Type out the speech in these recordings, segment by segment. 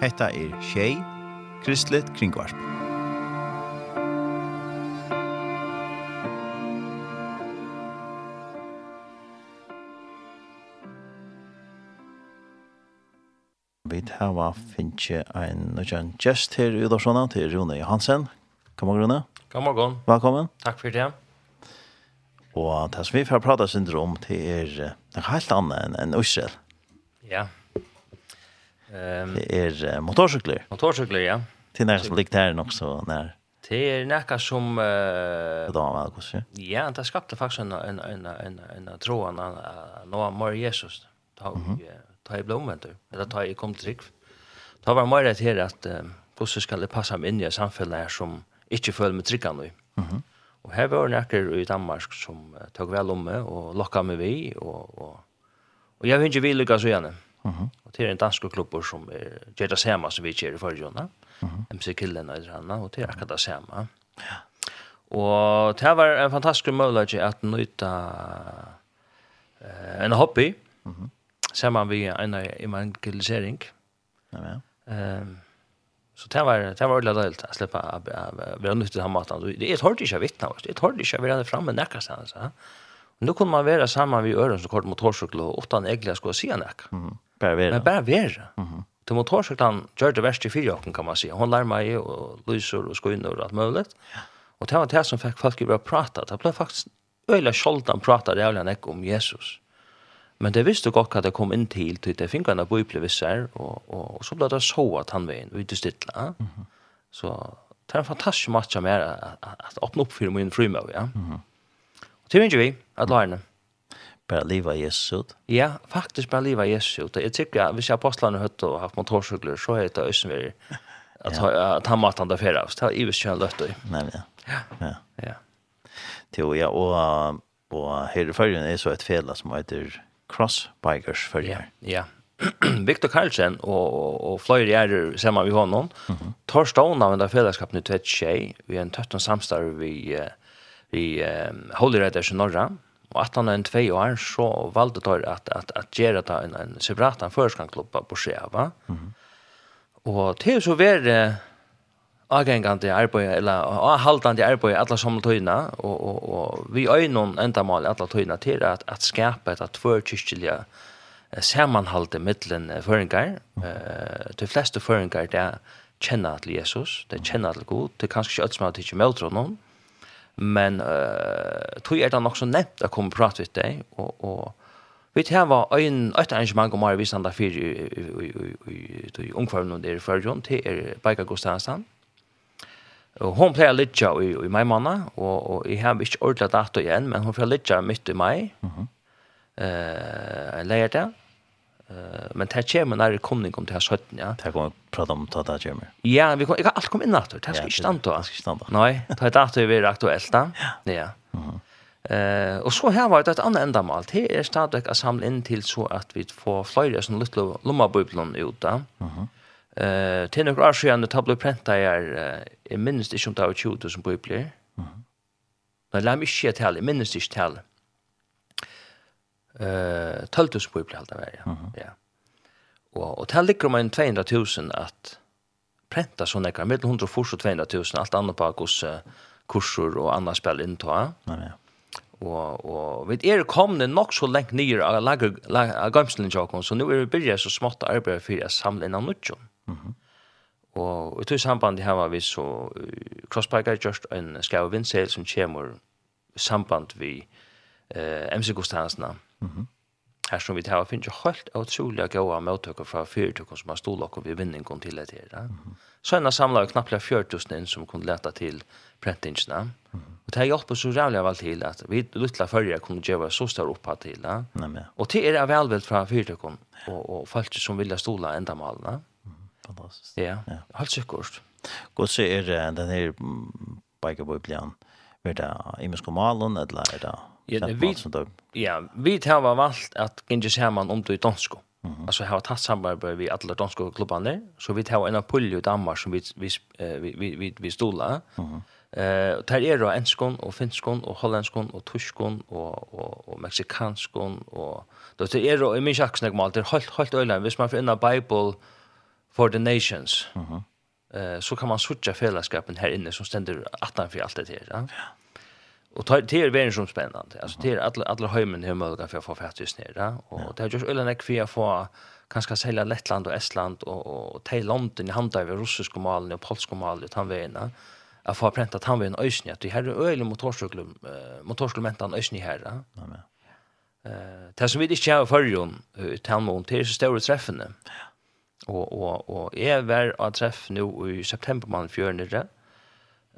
Hetta er Shay Kristlet Kringvarp. Vi hava finnje ein nødjan gest her i Udorsona til Rune Johansen. Kom og Rune. God morgen. Velkommen. Takk for det. Og det som vi får prata syndrom til er er helt annet enn en Ja. Ehm um, det är uh, motorcyklar. Motorcyklar, ja. Det är nästan likt här också när Det är näka som eh uh, då var det så. Ja, det skapte faktiskt en en en en en troan an nå mer Jesus. Ta ta i blommen då. Eller ta i kom trick. Ta var mer det här att hur så ska det passa mig in i samhället här som inte följer med trickan nu. Mhm. Och här var näka i Danmark som tog väl om mig och lockade mig vi och och Och jag hinner vill lyckas igen. Mhm. Och det är en dansk klubb som är det samme som vi kör i förra Mhm. MC Killen og han och det er akkurat samma. Ja. Och det var en fantastisk möjlighet att njuta eh en hobby. Mhm. sammen vi en evangelisering. Ja. Ehm Så det var det var ordentligt dåligt att släppa vi har nytt det här maten. Det är ett hårt inte vittna. Det är ett hårt inte vi hade framme näkastan så. Men då kunde man vara samman vid öron så kort motorcykel och utan ägla skulle se näck. Mm. Bara vara. Men bara vara. Mm. Till motorcykeln gör det värst i fyra kan man säga. Hon lär mig och lyser och skojnor och allt möjligt. Och det var det som fick folk att börja prata. Det blev faktiskt öjla skoltan pratade jävla näck om Jesus. Men det visste gott att det kom in till till det fingrarna på upplevelser och, och, och så blev det så att han var in ute stilla. Mm. Så det är en fantastisk match med att, att, att öppna upp för min frimöv, ja. Mm. Og til minns vi, at lærne. Bara liva Jesus ut. Ja, faktisk bara liva Jesus ut. Jeg tykker at hvis jeg apostlene høtt og haft motorsykler, så er det øysen vi at, ja. at han mat han da fyrir av. Det er ivis kjønn løtt i. Nei, ja. Ja. Ja. Jo, ja, og, og her i følgen er så et fela som heter Crossbikers følger. Ja, ja. Viktor Karlsen og, og, og flere gjerder sammen med honom, mm -hmm. tar stående av en fellesskap nu tvett tjej, vi er en tøtten samstarv vi uh, vi um, Holy Riders i Norra, og at han er en tvei år, så valgte de at, at, at gjøre det en, en separat en førskangklubba på Sjeva. Mm -hmm. Og til så var det avgengende arbeid, eller avhaldende arbeid alle samme tøyene, og, og, og vi øyne enda mål alle tøyene til at, at skape et tvørkyrkjelige sammanhalde mittlen føringar. Mm. Uh, de fleste føringar, det er kjenner til Jesus, det er kjenner til Gud, det er kanskje ikke alt som har tidsi møter noen, men uh, tog er det nok så nevnt å komme og prate med deg, og, og vi tar var en, et arrangement om Mari Vistanda 4 i i i i ungfarmen og der i Førjon, til er Beika Gustavsen. Og hun pleier litt i, i mai måned, og, og jeg har ikke ordentlig dato igjen, men hun pleier litt midt i mai, uh -huh. uh, leier det, Uh, men det kommer när det kommer om till här sötten, ja. Det kommer prata om det här kommer. Ja, vi kommer, jag kan allt komma in att Det här ska inte stanna. Det ska inte stanna. Nej, det här dator är aktuellt. Ja. ja. Mm Eh och så här var det ett annat ändamål. Det är stadigt att samla in till så att vi får flera sån lilla lommabubblon ut där. Mhm. Eh till några år sedan det tablo prenta är i minst i 2020 som bubbler. Mhm. Men låt mig se till minst i till eh uh, töltus på ibland där ja. Ja. Och och tal ligger om en 200 000 att prenta såna kan med 100 och 200 000 allt annat på kurs kurser och andra spel in ta. Nej ja. Och och vet er kom det nog så länge ner av gamslen jag jakon så nu är vi börjar så smått arbeta för att samla in annat. Mhm. Och i tog samband här var vi så crossbike just en skav vindsel som kommer samband vi eh MC Gustavsna. Mhm Her som vi tar og finner helt utrolig gode møttøkker fra fyrtøkker som har stått og vi vinner til det her. Så en av samlet knappt 4000 inn som kunne lete til prentingene. Og det har hjulpet så rævlig av alt til at vi lytte førre kunne gjøre så stor oppa til. Ja? Nei, men. Og det er velveld fra fyrtøkken og, og folk som vil stola enda malene. Mm. Fantastisk. Ja, ja. helt sikkert. Godt så er den her bikerbøyblen, er det imenskommalen, eller er det Ja, vi Ja, vi har valt att ginge samman om det i dansko. Mm -hmm. Alltså har tagit samarbete vi alla danska klubbarna så vi tar en pull i Danmark som vi vi vi vi vi stolar. Mhm. Mm eh och tar er då enskon och finskon och holländskon och tyskon och och och mexikanskon och då tar er då i min schacksnack mal det helt helt öland vis man för en bible for the nations. Mhm. Mm eh så kan man switcha fällskapen här inne som ständer 18 för allt det här. Ja. ja. Och det är väldigt som spännande. Alltså det är alla alla hemmen hur möjligt för att få fatt färdigt ner och det är ju ölen ek för få kanske sälja Lettland och Estland och och till London i handar över ryska malen och polska malen utan vägarna att får pränta att han vill en ösnja att det här är öle motorcykel motorcykelmentan ösnja här. Ja men. Eh det som vi inte kör för ju Talmon, någon till så stora träffen. Ja. Och och och är väl att träff nu i september man fjärde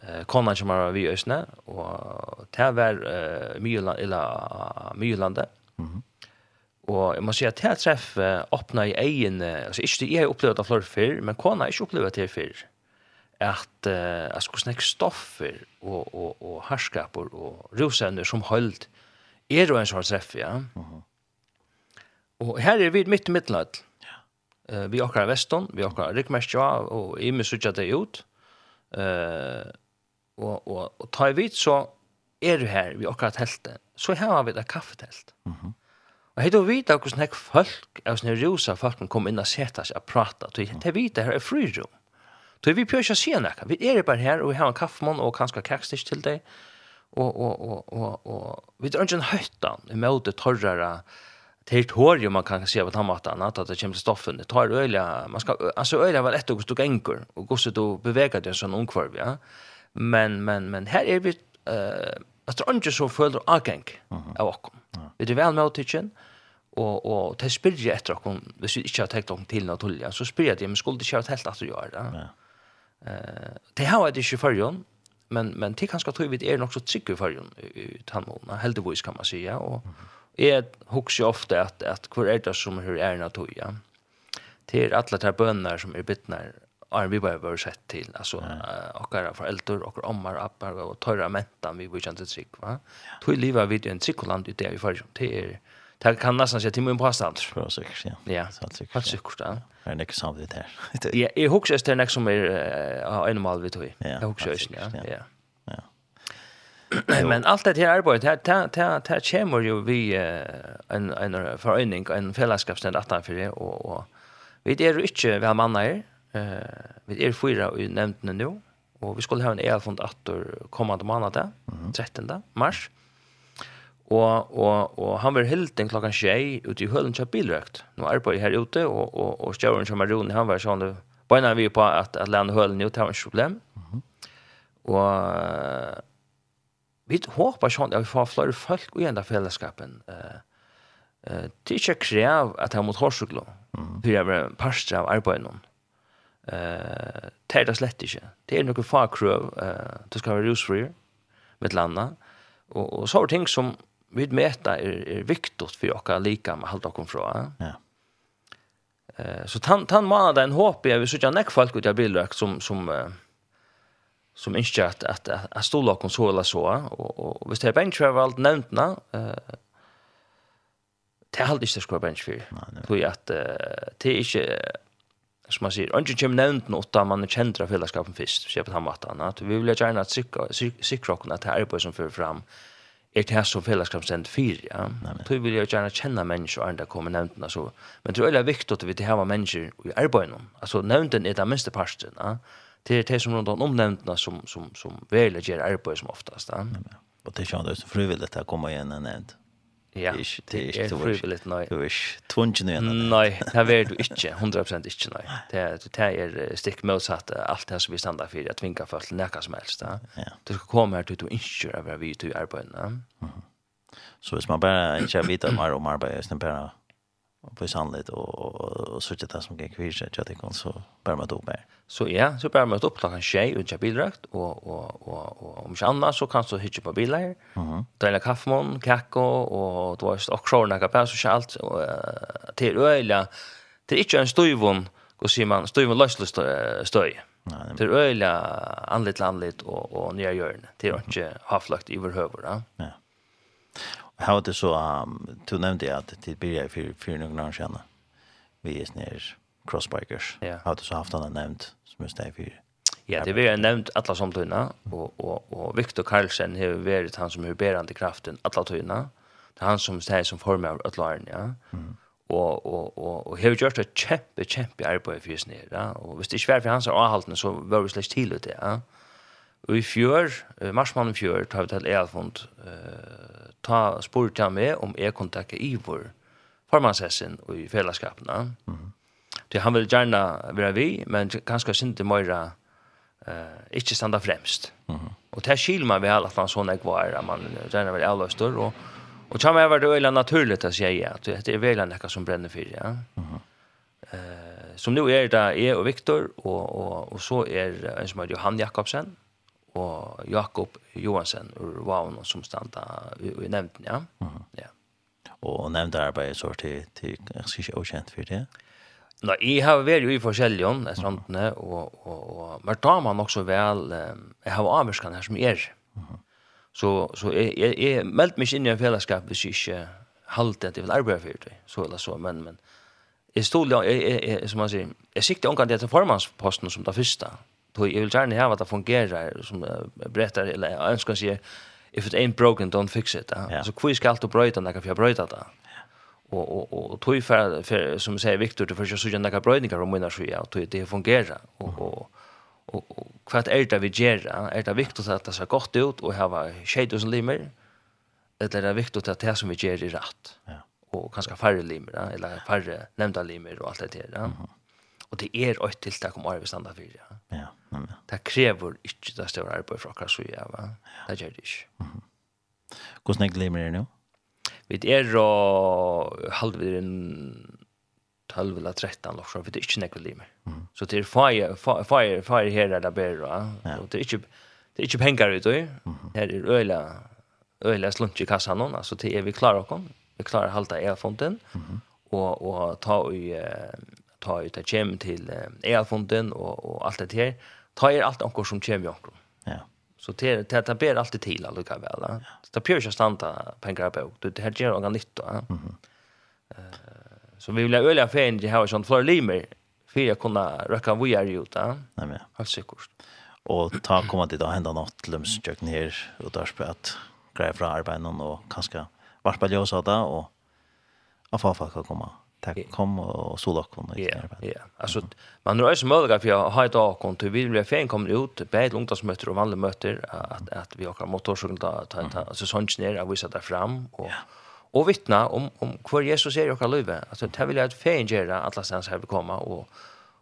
eh konan som var vi ösna och det var eh Myland eller Mylande. Mhm. Och jag måste säga att här träff öppna i egen alltså inte jag har upplevt av flera för men konan har inte upplevt det för att eh alltså snack stoffer och och och härskapor och rosender som höll är då en sorts träff ja. Mhm. Och här är vi mitt i mittlandet. Ja. Eh vi åker väston, vi åker Rickmärkja och i mig söker det ut. Eh og, og, og tar vi så er du her vi akkurat helte, så har vi et kaffetelt. Mm -hmm. Og heit og vita hvordan folk, av sånne rosa folk, kom inn og seta seg og prata, og heit vita her er frirum. Så vi prøver ikke å si vi er bare her, og vi har en kaffemann, og kanskje kakstisch til deg, og, og, og, og, og vi drar ikke en høytan, i møte torrere, territorium man kan se på den måten, att det kommer til stoffen det tar öliga man ska alltså öliga var ett och du gänger och går du då bevägar det sån omkvarv ja. Men, men, men her er vi, uh, at det er ikke så føler avgang av oss. Vi er vel med åtidgen, og, og det spyrir jeg etter okken, hvis vi ikke har tenkt okken til naturlig, så spyrir jeg det, men skulle det ikke ha telt at du gjør det. Ja. eh det har jeg ikke i men, men det kanskje tror vi det er nok så trygg i førjen i tannmålene, heldigvis kan man si, ja, og mm -hmm. Jeg husker ofte at, at hvor er det som er erna tog, ja. er alle de bønner som er bittner Arne vi bara var sett till alltså uh, och era föräldrar och ommar appar och törra mentan vi vill inte trick va. Tog leva vid en trikoland ute i förrum till er. Det kan nästan säga till min påstand. Ja, säkert. Ja, ja. Helt säkert. Ja. Det är nästan samtidigt här. Ja, jag huxar det nästan som är en mal vi tog. Jag huxar just ja. Ja. Men allt det här arbetet, det här det kommer ju vi en en förening, en fällskapsstund att han för det och och vi är ju inte väl mannar Eh, vi er fyra i nämnden nu och vi skulle ha en elfond att atter kommande månad, mm -hmm. 13. mars. Og, og, og han var hilden klokkan 6 ute i hølen kjøpt bilrøkt. Nå på her ute, og, og, og stjøren som er rolig, han var sånn, bøyna vi på at, at lande hølen ut, det var ikke problem. Mm -hmm. Og vi håper sånn at vi får flere folk i enda fellesskapen. Eh, eh, det er ikke krev at jeg mot hårsuglo, for jeg var parster av arbeidet noen eh det er det slett ikke. Det er noen fagkrøv, eh, det skal være rusfri med landa, og, og så er ting som vi meta er, er viktigt for dere lika med halvt dere fra. Ja. Eh, så tan, tan mannen den håper jag vill söka näck folk ut jag bildøk som, som, uh, som inte att att att stå stå dere så eller så, och og hvis det er nämnt nevntene, eh, det er alt ikke det skulle för. benchfyr. Fordi at det är inte som man säger, ungen kommer nämnt något att man känner fällskapen först, så jag på den matta annat. Vi vill gärna att sikra sikra det ta arbete som för fram er det här som fällskapscent för, ja. Så vil jeg gjerne kjenne mennesker og andre kommer nämnt så. Men det er veldig viktig at vi til hava mennesker människor i arbete. Altså, nämnden er det minste parten, ja. Det er det som rundt om nämndna som som som väljer arbeid som oftast, ja. Og det er känns det til å komme igjen og nevnt. Ja, det er ikke frivillig, nei. Du er ikke tvungen igjen. Nei, det er du ikke, 100% ikke, nei. Det er, det er stikk motsatt alt det som vi standa for, at tvinga folk til nekka som helst. Ja. Du skal komme her til å ikke er vi til arbeidene. Så hvis man bare ikke vet om om arbeidet, så bare på sannhet og, og, og, og sørge det som gikk virke, så bare man tog bare. Så ja, så bär man upp klockan 6 och köra bildrakt och och och och om jag så kan så hitta på bilar. Mhm. Mm Dela kaffemon, kakko och då är det också några kapas så allt och till öliga. Det är inte en stuvon, går ser man stuvon lösslöst stöj. Nej. är öliga anlit landligt och och nya görn. Det är inte haflakt över hövor, va? Ja. Hur det så um, du nämnde att det blir för för några år sedan. Vi är snär crossbikers. Ja. Har du så haft han nämnt? men steg är Ja, det vi har nämnt alla samtuna och och och Viktor Karlsen har varit han som är bärande kraften alla tuna. Det är han som står som formar alla lärn, ja. Mm. Och och och och har gjort ett kämpe kämpe arbete för snä, ja. Och visst det svär för hans avhalten så var det slash till det, ja. Och i fjör, marsmannen fjör, tar vi till Elfond, uh, ta spurt jag med om e-kontakter Ivor, vår formansessen i fällskapen. Mm. Det han vill gärna vara vi, men kanske synte mera eh inte standa främst. Mhm. Mm och det skil man väl att han sån är kvar, man gärna vill alla stör och och kan man vara det eller naturligt att säga att det är väl något som bränner för ja. Mhm. Mm eh som nu är det är och Viktor och och och så är en som heter Johan Jakobsen och Jakob Johansen ur Vaun som standa vi nämnt ja. Mhm. Mm ja. Och nämnda arbetet så till till kanske inte okänt för det. Nå, jeg har vært jo i forskjellige i strandene, og, og, og, men da man også vel, jeg har avvarskan her som er. Så, så jeg, jeg, jeg meldte meg inn i en fellesskap hvis jeg ikke halte at jeg vil arbeide for det, så eller så, men, men jeg stod, jeg, jeg, jeg, som man sier, jeg sikte omgang til formannsposten som det første, så jeg vil gjerne ha at det fungerer, som jeg brettar, eller jeg ønsker å si, if it ain't broken, don't fix it. Ja. Så hvor skal alt du brøyta når jeg får brøyta det? och og og och tog fer för som säger Viktor til försöker så gärna brödningar om mina sjö tøy det fungerar og og og och kvart är det vi gör är det viktigt att det ser gott ut og hava var 2000 limer eller är det viktig at det som vi gör er rett. ja Og kanskje færre limer eller færre nämnda limer og alt det der. ja mm -hmm. Och det er ett tiltak om arbetsstandard för det. Ja, ja. Det krever inte det stora arbeid för akkurat så, va? Det gör det inte. Hur snäggt limer är det nå? Vi er og halvir en 12 eller 13 lock så vi det inte nekvel limer. Så det er fire fire fire här där ber og det er ikke det er ikke penger ut då. her er öla öla slunch i kassan någon alltså det er vi og och vi klarar halta erfonden Og og ta i ta ut det kem til erfonden og og alt det her. Ta er alt anker som kem i ankor. Så det det det ber alltid till alltså väl. Ja. Så det pure stanta pengar på. Det det här gör något nytt då. Mhm. Eh så vi vill öliga för en det har sånt fler limer för jag kunna röka vi är ju då. Nej men. Helt säkert. Och ta komma dit och hända något till dem köken här och där på att grejer från arbeten och kanske varpa ljusa där och att få folk att komma ta kom och så lock hon. Ja, ja. Alltså man rör sig möjliga för jag har ett avkom till vi blir fan kommer ut på ett ungdomsmöte och vanliga möter att att vi åker motorsyklar ta ta alltså sånt ner att visa där fram och och vittna om om hur Jesus är i våra liv. Alltså det vill jag att fan göra alla sen här vill komma och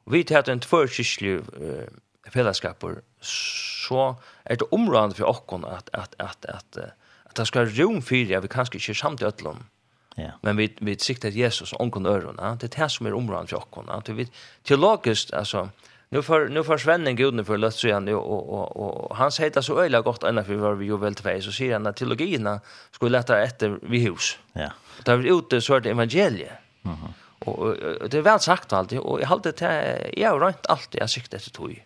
vi tar en tvåkyrklig eh fällskaper så är det område för åkon att att att att att det ska rum för det vi kanske inte i öllom. Mm Ja. Men vi vi siktar Jesus och onkon örona. Det är det som är området för okkona. Det vi teologiskt alltså nu för nu för svennen guden för lust så han och och och han säger så öliga gott ända för var vi ju väl till så säger han att teologierna skulle lätta efter vi hus. Ja. Där vi ute så det evangelie. Mhm. Mm och det är väl sagt alltid och jag hade det jag har rätt alltid jag siktar till tog.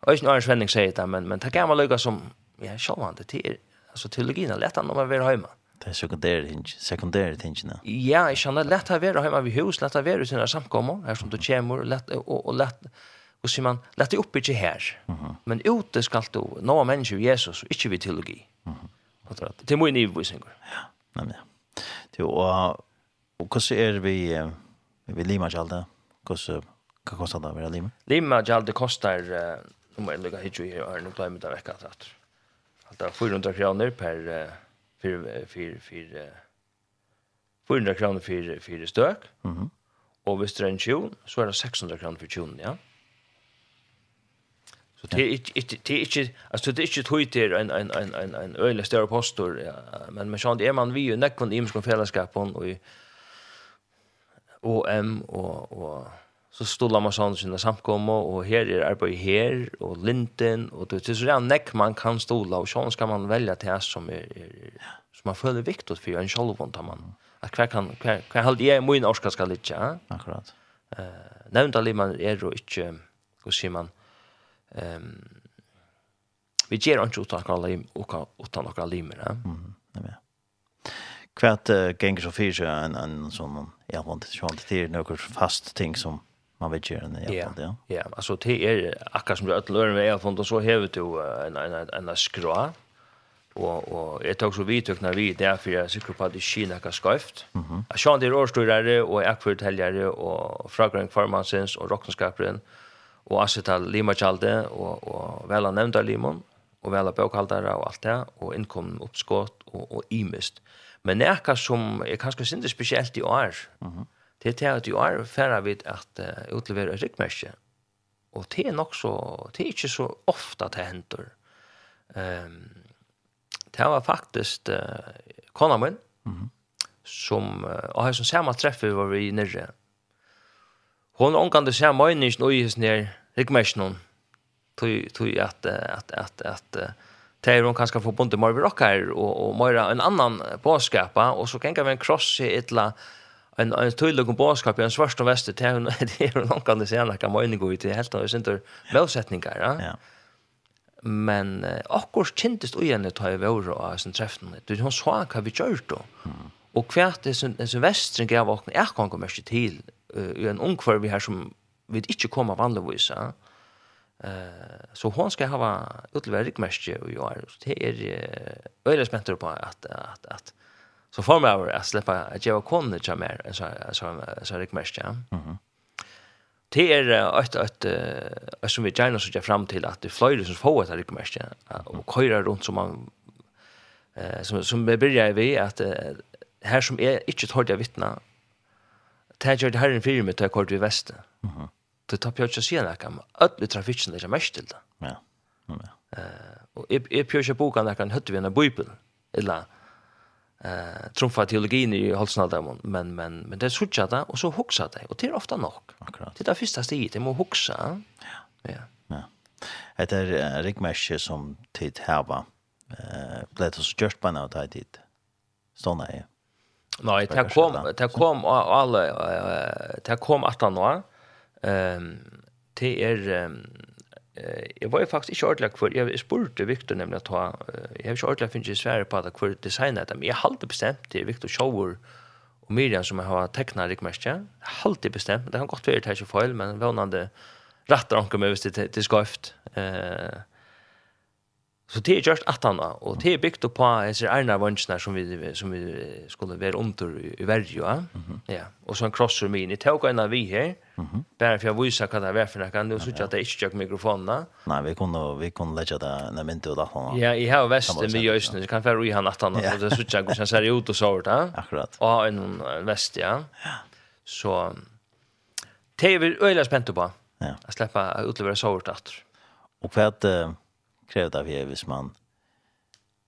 Och inte när svenning säger det men men ta kan man lugga som ja självande till alltså teologierna lätta när man vill hemma. Mhm. Det er sekundære ting, sekundære tingene. Ja, jeg kjenner lett å være hjemme ved hus, lett å være i sine samkommer, her som du kommer, lett, og, og lett, og sier man, lett det opp ikke her. Mm -hmm. Men ute skal du, nå er mennesker Jesus, og ikke vi teologi. Mm -hmm. Det er mye nivåvisninger. Ja, nemlig. Det, og, og hvordan er vi, vi limer ikke alt det? Hva koster det å være limer? Limer ikke alt det koster, hit nå må jeg lukke hit jo her, nå det vekk at det er 400 kroner per för för för 400 kronor för för stök. Mhm. Mm och vid det så är det 600 kronor för tjon, ja. Så det är inte det är inte alltså det är inte där en en en en en öle större postor ja. men men sånt är man vi ju näck i imskon fällskap och i OM och och så stolar man sånn sina samkomma och här är arbetet här och linden och det är så där näck man kan stola och sån ska man välja till här som är, är som man följer viktigt för en själv tar man att kvar kan kvar kan hålla det min orska ska lite ja akkurat eh nämnt alla man är då inte hur ser man ehm vi ger inte utan alla lim och utan alla lim ja mm nej kvart uh, gänger så fyra en en som jag har inte sjön till några fast ting som man vet ju den ja. Ja, ja. alltså det är akkurat som du att lära mig från så hävde du en en en, en skra och och jag tog så vitt och när vi därför jag cyklar på det skina kan skäft. Mhm. Jag såg det årstorare och akvärtäljare och fragrant farmansens och rocknskaparen och lima chalde och och väl nämnda limon och väl bokhållare och allt det och inkom uppskott och och imist. Men närka som är kanske inte speciellt i år. Mhm. Mm Det er til at jo er færre vidt at uh, utlevere et ryggmerske. Og det er nok så, det er ikke så ofte at det hender. Um, det var faktisk uh, kona min, mm -hmm. som, uh, og har som samme treffer var vi nere. Hon omkant det samme øynings nå i hans nere ryggmerske noen. Tog, tog at, at, at, at, at Där hon kanske får bonde mer rockar och och mer en annan påskapa och så kan vi en cross i ettla en en tydlig boskap i en svart og vest det er noen kan det se nok kan ut til helt og synter målsetninger ja. ja. Men akkurat kjentest og igjen ta i våre av sin treffene du hun sa hva vi gjør da og hvert det som, som vestring gav åkne er kan komme ikke til i en ungkvar vi her som vi ikke kommer vanligvis ja. Eh så hon ska ha utlevering mest ju och det är öle spänter på att att att Så får man över att släppa att jag kunde ta mer så så så det mest ja. Mhm. Det är ett ett som vi gärna så jag fram till att det flyger som får att det kommer ja och köra runt som man eh som som börjar vi att här som är inte tårt jag vittna tager det här en film med kort vi väst. Mhm. Det tar jag ju sen kan öll trafiken det är mest till det. Ja. Ja. Eh och är är pjösa bokan där kan hötta vi en bibel eller eh trumfa teologin i halsnaldamon men men men det sucha det och så huxade det och det är ofta nog. Akkurat. Det där första steget det må huxa. Ja. Ja. Ja. Det är rikmäske som tid hava. Eh blev det så just på något tid Så Såna är. Nej, det kom det kom alla det kom att han. Ehm det är eh jag var ju faktiskt inte ordla kvar. Jag spurte Victor nämligen att ta, jag har inte ordla finns svär på att kvar designa det. Men jag alltid bestämt det Victor Shower och Miriam som har tecknat har alltid bestämt. Det har gått för det här fel men vånande rätt rankom över till till skaft. Eh Så det är just att han och det är byggt på dessa ärna vunchna som vi som vi skulle vara under i, i Ja. Mm -hmm. ja. Och så en crosser min i tog en av vi här. Mhm. Bara för jag visar vad det är för något. du så att det inte jag mikrofonerna. Nej, vi kunde vi kunde lägga det när men då då. Ja, i har väst med Jösnen så kan för i han att han och det så jag kan säga ut och så vart. Akkurat. Och en väst ja. Ja. Så det är väl spänt på. Ja. Att släppa utlevera så vart. Och för att krevet av her hvis man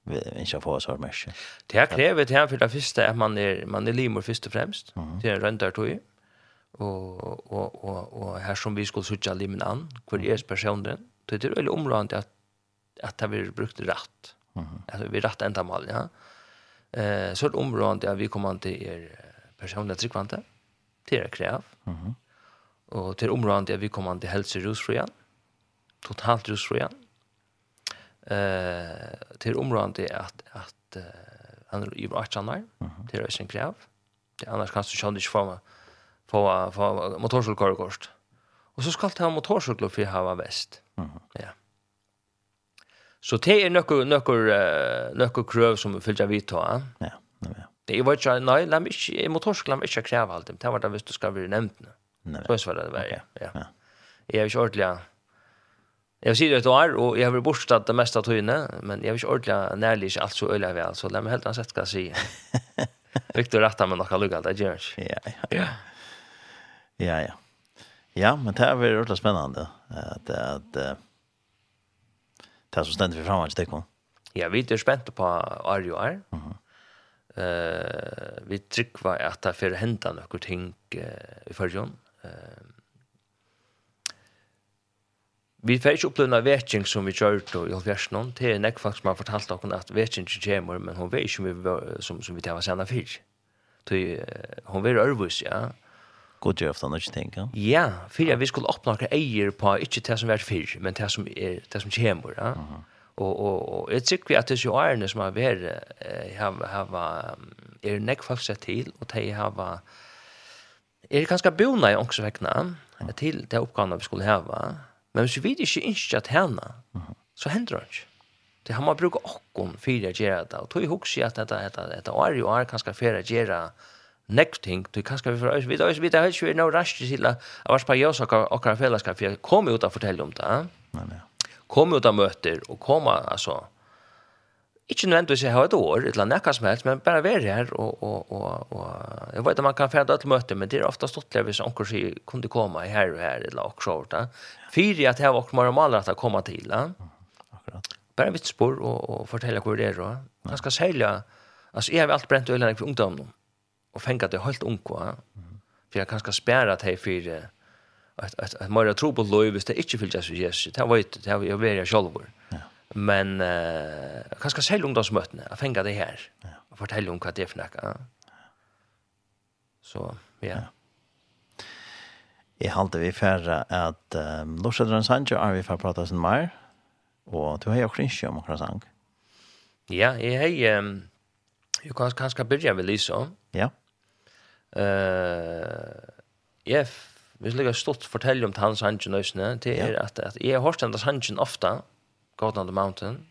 ikke får så mye. Det er krevet her for det første at man er, man er limer først og fremst. Mm. Det er en røntar tog. Og, og, og, og her som vi skulle sutja limen an, hvor er personen, det er veldig områdende at, at det blir brukt rett. Mm. At vi rett enda mal, ja. Eh, så er det områdende at vi kommer til er personlig tryggvante. Det er krev. Mm. Og til områdende at vi kommer til helse rusfrien. Totalt rusfrien eh till området är att att uh, han är ju vart sanar till är sin krav det annars kan du ju inte få få få motorcykelkort och så ska det ha motorcykel för hava väst Mhm. ja. Så det är några några några krav som vi fyllt jag vet ja ja det är vart jag nej läm inte motorcykel mig inte kräva allt det var det visst du ska bli nämnt nu. nej så är det väl ja. Ja. Jag är ju ordentligt Jeg vil si det et år, og jeg har vært bortstått det meste av tøyene, men jeg vil ikke ordentlig nærlig ikke alt så øyelig vel, så la meg helt ansett hva jeg sier. Victor rett med noe lukket, det gjør ikke. Ja, ja. Ja, ja. Ja, men det er veldig ordentlig spennende, at, at uh, det er så stendig for fremhånd, det kom. Ja, vi er spent på år og år. Mm -hmm. uh, vi trykker at det er for å hente noen ting uh, i forrige. Uh, Vi får ikke oppleve noen vetting som vi kjør til i Holfjersen. Det er nekk faktisk man har fortalt dere at vetting ikke kommer, men hun vet ikke om vi, som, som vi tar senere fyrt. Hun vet ærvus, ja. God gjør ofte han ikke tenker. Ja, for vi skulle oppnå noen eier på ikke det som er fyr, men det som, er, det som kommer, ja. Uh -huh. Og, og, og jeg tykker at disse årene som har vært, har, har, er nekk faktisk sett til, og de har, er ganske bonnet i ångsvekna til det oppgavene vi skulle hava, Men hvis vi ikke ikke at henne, så hender det ikke. Det har man brukt åkken for å gjøre det. Og tog jeg husker at dette, dette, dette år i år kan skal for å gjøre next ting. Tog kanskje vi for oss, vi vet ikke, vi er noe raskt til at vars par jøs og kan fellesskap, for jeg kom ut og fortelle om det. Kom ut og møter, og kom, altså, Ikke nødvendigvis jeg har et år, et eller annet som helst, men bare være her, og, og, og, og jeg vet at man kan fære til møte, men det er ofte stått stortlig hvis anker sier, kunne du komme her og her, eller akkurat over det. Fyra att här och mer om at att komma till. Ja? Akkurat. Bara vitt spår og og fortälla hur det er, då. Jag skal sälja Altså jag har brent bränt for för ungdomen Og fänga det helt ung ja. För at kanske spärra att här för at at att mer tro på lövis det inte vill jag så yes. Det var det har vill jag själv. Ja. Men eh kanske sälja ungdomsmötena. Jag fänga det här. Ja. Och fortälla om vad det är för något. Så ja. ja. Jeg halte vi færre at um, Lorsedren Sancho er vi færre prata sin mer, og du har jo ikke om akkurat sang. Ja, jeg har, um, jeg kan kanskje begynne med Lisa. Ja. Uh, jeg vil ligge stort fortelle om hans sangen nøysene, det er ja. at, at jeg har hørt den sangen ofte, God on the Mountain,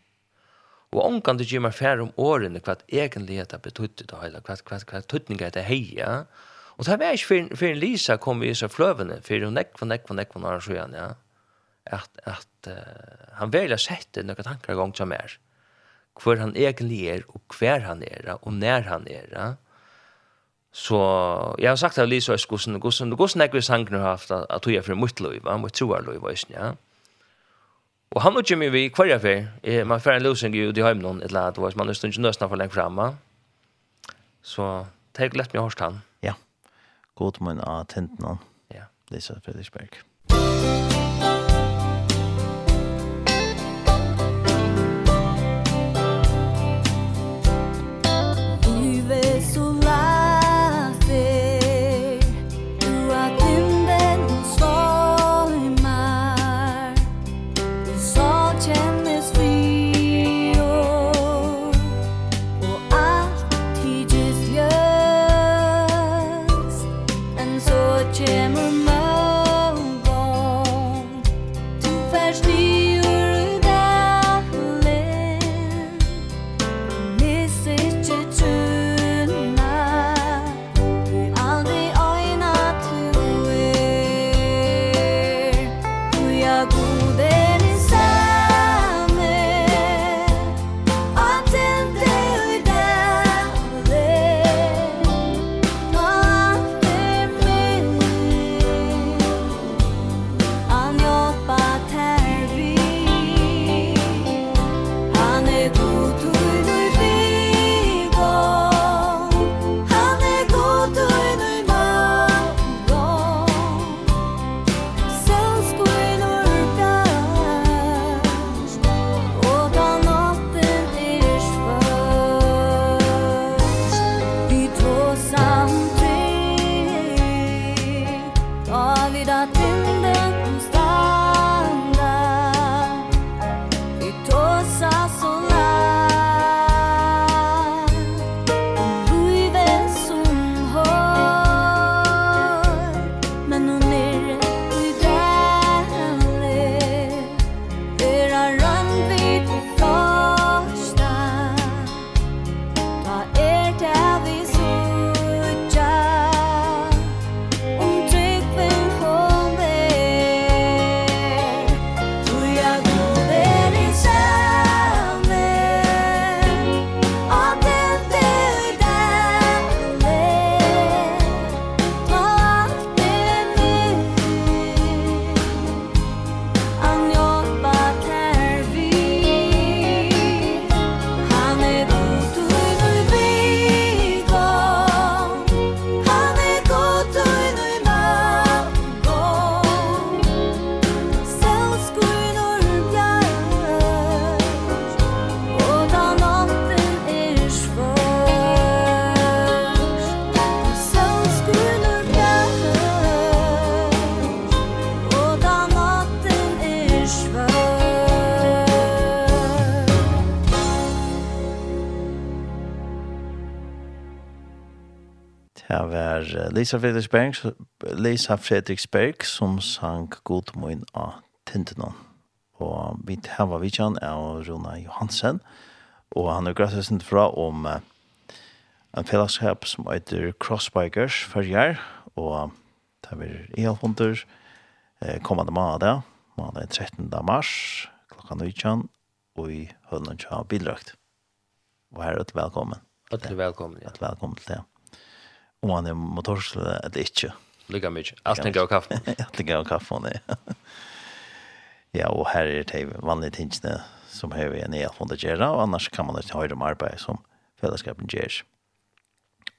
Og omkan det gjør meg færre om årene hva egentlig det betydde det hele, hva, hva, hva tøtninga det heia, Og det var ikke for en Lisa kom i seg fløvene, for hun nekk, nekk, nekk, nekk, nekk, nekk, ja. at, at uh, han velja sette noen tankar gong som er hvor han egentlig er og hver han er og når han er ja. så jeg har sagt til Lisa og hvordan hvordan hvordan jeg vil sangen har haft at hun er fra mitt liv mitt troer ja. og han utgjør Jimmy vi hver jeg fyr man fyr en løsning ut i de høymen eller at man er stund ikke nøsna for lengt fremme så det er lett meg hørst han god mun av tentene. Ja. Det er så Fredriksberg. Lisa Fredriksberg, Lisa Fredriksberg som sang God Moin av Tintinon. Og vi har vi kjenn av Rona Johansen, og han er gratis fra om uh, en fellesskap som heter Crossbikers førjer, og det er elhunder eh, kommande måned, måned 13. mars, klokka 19, og i hønnen av bilrøkt. Og her er velkommen. Øtlig velkommen, ja. Øtlig velkommen til det om han er motorsløy eller ikke. Lykke mye. Alt tenker av kaffe. Alt tenker av kaffen, ja. ja, og her er det vanlige tingene som har vi en hel fond å gjøre, og annars kan man ikke høre om arbeid som fellesskapen gjør.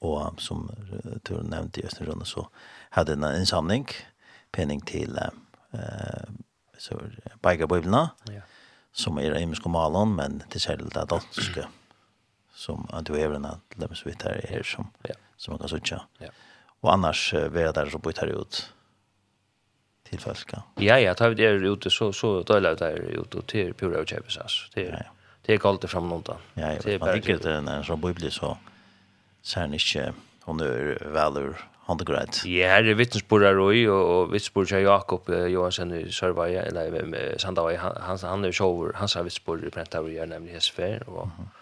Og som du nevnte i Østenrunde, så hadde en innsamling, penning til uh, så, Beigabiblene, ja. som er imensk og malon men til særlig det danske, som du er en av dem som vi tar her som... Ja som man kan sutja. Ja. Og annars uh, vera der så bytt her ut til folk. Ja, ja, tar vi det ute så, så døyler det ute och till pura och kjøpes, altså. Det er, ja, ja. det är kallt fram någon dag. Ja, jag ja, man tycker tenker at når en sån bibel så ser han ikke hun er velur handgreit. Ja, her är vittnesbordet Røy, og, och vittnesbordet til Jakob eh, Johansen i Sörvaja, eller Sandavai, han, han, han är jo sjåver, han sa vittnesbordet i Brentavri, er nemlig Hesfer, og mm -hmm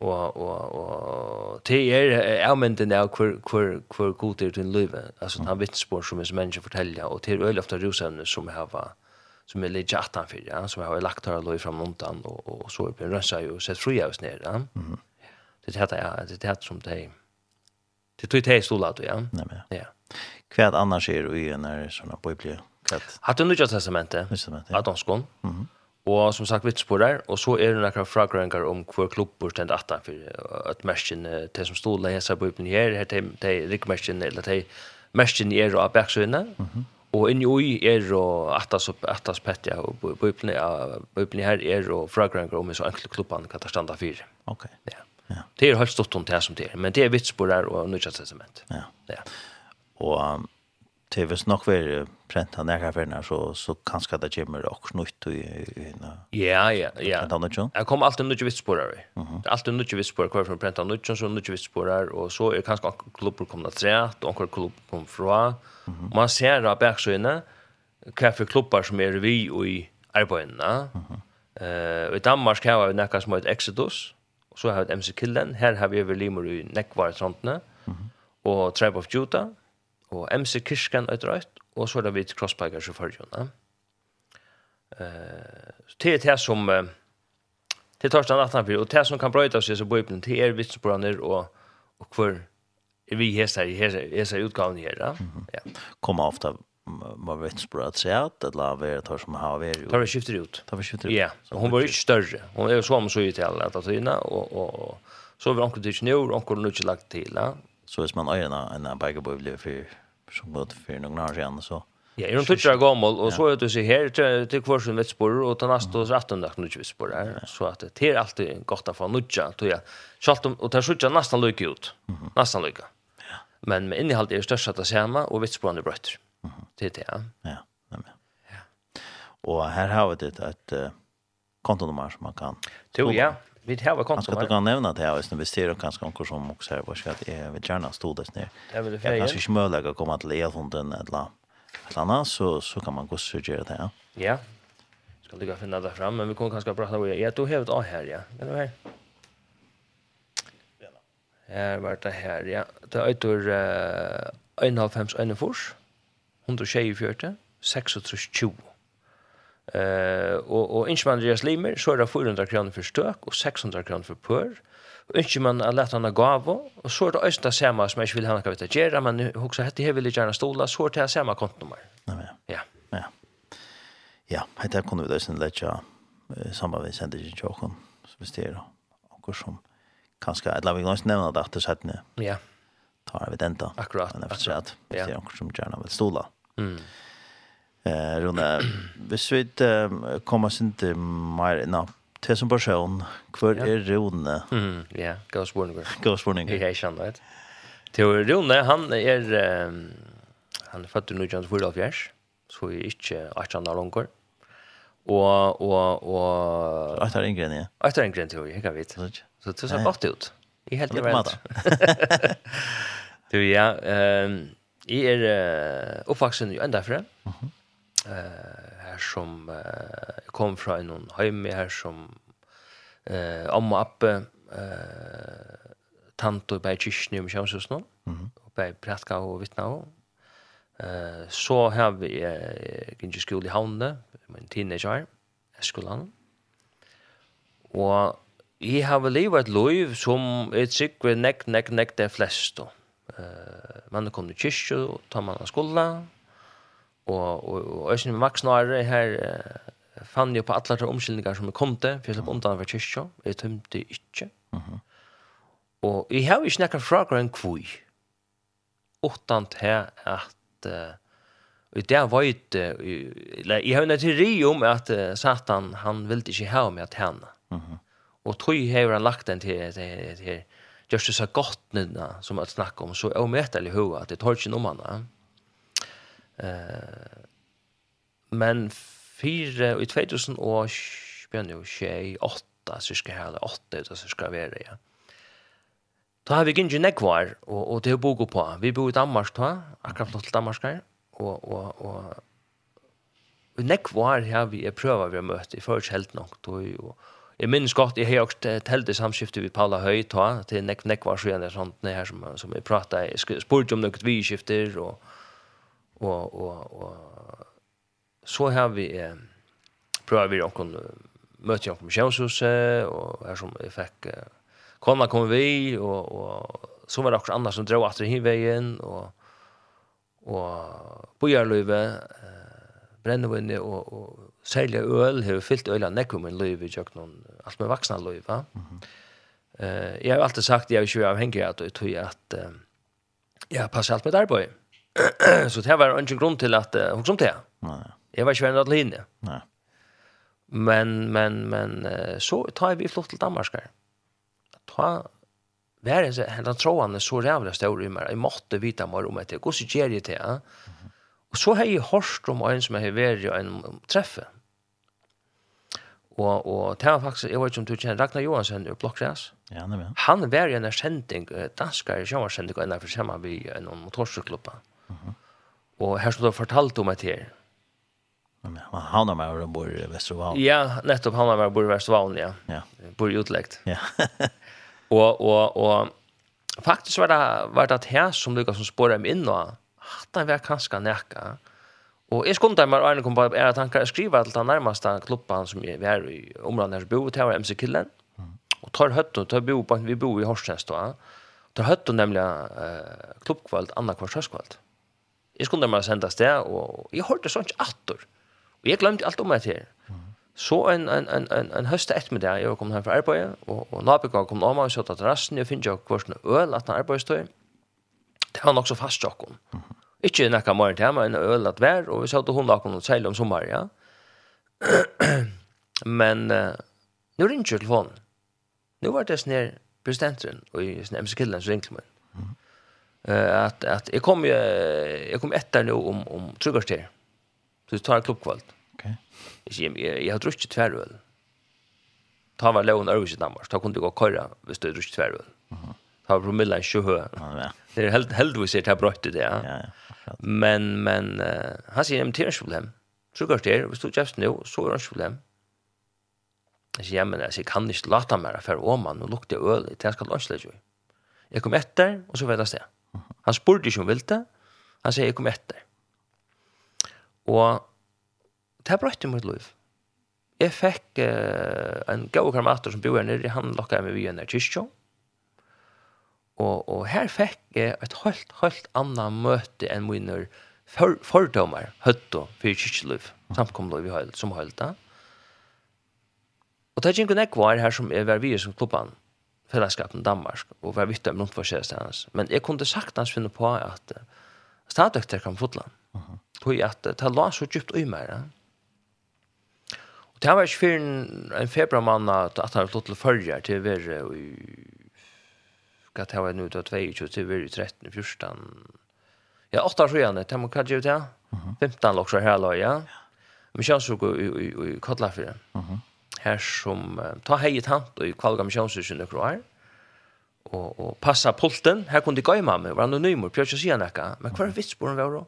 og og og te er elmenten av kvar kvar kvar godt til live altså han vitspor som is mennesker fortelja og til øl ofta rosen som hava som er litt jattan for ja som har lagt her lov fram undan og og så er rønsa jo sett fria oss ned ja. Det heter ja det heter som det det tog det stolat ja. Nej men ja. Kvad annars er ju när såna på blir kvad har du nu just testamentet testamentet att mhm. Og som sagt, vitsporer, og så er det noen fragrøyngar om hver klubber stend atta, for at mersken, det som stod leser på upen her, her til rikmersken, eller til mersken er av baksøyene, og inni ui er og attas, attas petja, og på upen her er og fragrøyngar om så enkle klubban kan ta standa for. Ok. Ja. ja. Det er helt stort om det som det er, men det er vitsporer og nødvendig testament. Ja. ja. Og det hvis nok vi prenta nærkaferna, så, så kanskje det kommer også nytt i henne. Ja, ja, ja. Prenta nytt Jeg kommer alltid nytt vitssporer. Mm -hmm. Alltid nytt vitssporer, hver for fra prenta nytt, så nytt vitssporer, og så er kanskje anker klubber kommer træt, anker klubber kommer fra. Mm -hmm. Man ser av bergsøyene, hva for klubber som er vi i arbeidene. Mm -hmm. uh, I Danmark har vi nekka som har et Exodus, og så har vi et MC Killen. Her har vi over limer i Nekvar-trantene, mm -hmm. og Tribe of Judah, og MC Kirsken er drøyt, og så er det vidt crossbikers i førgjønne. Uh, det er det som, uh, det tar stand 18 og det som kan brøyta seg så bøypen, det er vitsbranner og, og hvor er vi hester i hester utgaven her. Ja. ja. Kommer ofte man vet språk att säga att det la vara tar som har varit. Tar vi skifter ut. Tar vi skifter ut. Ja, og hun var ikke større. Hon er jo så om så i til alle at og, og, og så var onkel til snur, onkel nu ikke lagt til. Ja. Så hvis man eier en, en bergebøy blir for, som gått for noen år siden, så... Ja, er en tutsja gammel, og så er det så her til hver sin vettspor, og til neste års 18 dag nudja vettspor her, så at det er alltid godt å få nødja, tror jeg. Selv om, og det er sutja nesten lykke ut, nesten lykke. Men med innehalt er det største at det samme, og vettsporene er brøtter. Det er det, ja. Ja, nemlig. Og her har vi det et kontonummer som man kan... Jo, ja. Vi har väl konton. Jag kan nämna det här just vi ser och kanske någon som också här vad ska det vi gärna stod där ner. Jag kanske inte möjligt att komma till elhunden eller ett annat så så kan man gå och söka det här. Ja. Ska det gå finna det fram men vi kommer kanske prata om det. Jag tog helt av här ja. Är det här? Här var det här ja. Det är utor eh 1.5 1.4 124 36 20. Eh och och inte man deras limer så är det 400 kr för stök och 600 kr för pör. Och inte man att han några gåvor och så är det östra samma som jag vill ha något att göra men också hette jag vill gärna stola så till samma kontonummer. Nej Ja. Ja. Ja. Ja, hade kunde vi då sen lägga samma vi sände ju chocken så visst är det och som kanske eller vi måste nämna det att sätta ni. Ja. Tar vi den då. Akkurat. Men efter att det är också som gärna vill stola. Mm. Eh Rune, hvis vi uh, kommer sin til mer nå, til som person, hvor er Rune? Ja, god spørning. God spørning. Jeg er kjenner det. Til Rune, han er um, han er født i 1974, så vi er ikke 18 år langer. Og, og, og... Etter en grunn, ja. Etter en grunn, tror jeg, jeg vite. Så det ser godt ut. Jeg er helt i verden. Du, ja, jeg er uh, oppvaksen i enda frem. Mhm eh här som eh, kom från en hem här som eh amma uppe eh tanto på kyrkan om kyrkan nu. Mhm. Och på prästka och vittna och eh så har vi eh gick skola i Havne, min teenager, skolan. Och Jeg har vel livet et liv som er sikkert nekk, nekk, nekk det fleste. Uh, man kom till kyrkan och tar man av skolen, og og og øsn Max Nare her uh, fann jo på alle de omskyldningar som kom til for jeg undan for kyrkja jeg tømte ikke. mm -hmm. og jeg har ikke nekka fragra en kvui utan til at uh, Og det var ikke, et, jeg har en teori om at uh, Satan, han ville ikke ha meg at henne. Mm -hmm. Og tog har han lagt den til, til, til, til just så gott nu som att snacka om så omätlig hur att det tar sig om henne. Eh, men fire, i 2000 år bjørn jo tjej åtta, cirka hele, åtta, det cirka være, ja. Da har vi ikke nekvar, og, og det er bogo på. Vi bor i Danmark da, akkurat flott til Danmark her, og, og, og Og nekvar har vi er prøva vi har møtt i først helt nok. Og jeg minns godt, jeg har også telt i samskiftet vi Paula Høy ta, til nek, nekvar, så sånn sånt, det her som, som jeg pratet, jeg spurte om noe vi skifter, og, og og og så har vi eh, prøver vi onkon møte onkon misjonshuset og her som jeg fikk eh, kona kom vi og og så var det også andre som drog etter hin veien og og bojarløyve eh, brennevinne og, og særlig øl har fyllt øl av nekkum en løyve i noen alt med vaksna løyve mm eh, jeg har alltid sagt jeg er ikke avhengig av det jeg tror at eh, jeg passer alt med arbeid så det var ingen grunn til at uh, hun som det. Nei. Jeg var ikke venn av henne. Nei. Men, men, men så tar vi flott til Danmark her. Ta Vær är så han troande så jävla stor i meg. Jeg måtte vite mer om det. Hur ser det till? Og så har jeg hørt om en som jeg har vært i en treffe. Og, og det var faktisk, jeg vet ikke om du kjenner Ragnar Johansen i Blokkreas. Ja, han er med. Han var i en erkjending, danskere kjønnerkjending, og en av for sammen vi en motorsykklubba. Og her som du har fortalt om et her. Men han har med og bor i Vestervalen. Ja, nettopp han har med og bor i Vestervalen, ja. ja. Bor i utlegt. Ja. og, og, og faktisk var det, var det her som du som spåret dem inn, og at han var kanskje nekka. Og jeg skundet meg og Arne kom på er at han kan skrive til den nærmeste klubben som vi er i området her som bor, til var MC Killen. Mm. Og tar høtten, tar bo på, vi bor i Horstens da. Tar høtten nemlig uh, klubbkvalt, annakvarskvalt. Mm Jeg skulle bare sende sted, og jeg hørte sånn ikke atter. Og jeg glemte alt om meg til. Så en, en, en, en, en høste ettermiddag, jeg var kommet her fra arbeidet, og, og nabikon kom om meg og satt av terrassen, jeg finner jo hver øl at han arbeidstøy. Det var nok så fast jokken. Ikke nekka morgen til men en øl at vær, og vi sa til hun lakken og seil om sommer, ja. Men uh, nå ringer telefonen. Nå var det sånn her presidenten, og i sånn MC-killen så ringte meg eh att att jag kommer jag kommer etta nu om om tryggarster. Så vi tar klubbkvalt. Okej. Okay. Jag jag har druckit tvär. Ta var lån över i Danmark. Ta kunde gå köra vi stod druckit tvär. Mhm. Ta var promille i sjö. Ja. Det är helt helt vi ser det här bröt det. Ja. ja. Men men han säger en problem. Tryggarster, vi stod just nu så är det problem. Jag säger, men jag kan inte låta mig för om man och lukta öl. Det ska lösa det ju. Jag kom efter och så vet jag det. Han spurte ikke om vilte. Han sier, jeg kom etter. Og det har brøtt i mitt liv. Jeg fikk uh, en gav karmater som bor her nere, han lokket meg via nere kyrkjå. Og, og her fikk jeg et helt, helt annet møte enn mine for, fordommer, høtto, for kyrkjeliv, samkomliv i høyld, som høyld da. Og det er ikke en var her som er ved vi som klubban fellesskapen i Danmark og være vitt om rundt forskjellige hans. Men jeg kunne hans finne på at uh, stadøkter kan fotla. Uh -huh. Tog at uh, det la så djupt i meg. Og det var ikke for en, en februarmann at han flott til følger til å være i hva det var nu, det 22, til å være i 13, 14. Ja, 8 år siden, det må hva det var 15 lokser her, ja. Men kjønnsrug i Kotlafire. Uh -huh her som uh, ta hei tant og i kvalga missionshusen och kroar og, og passa pulten her kunne de gå mamma var han nymor pjörs sig näka men kvar vits på den var då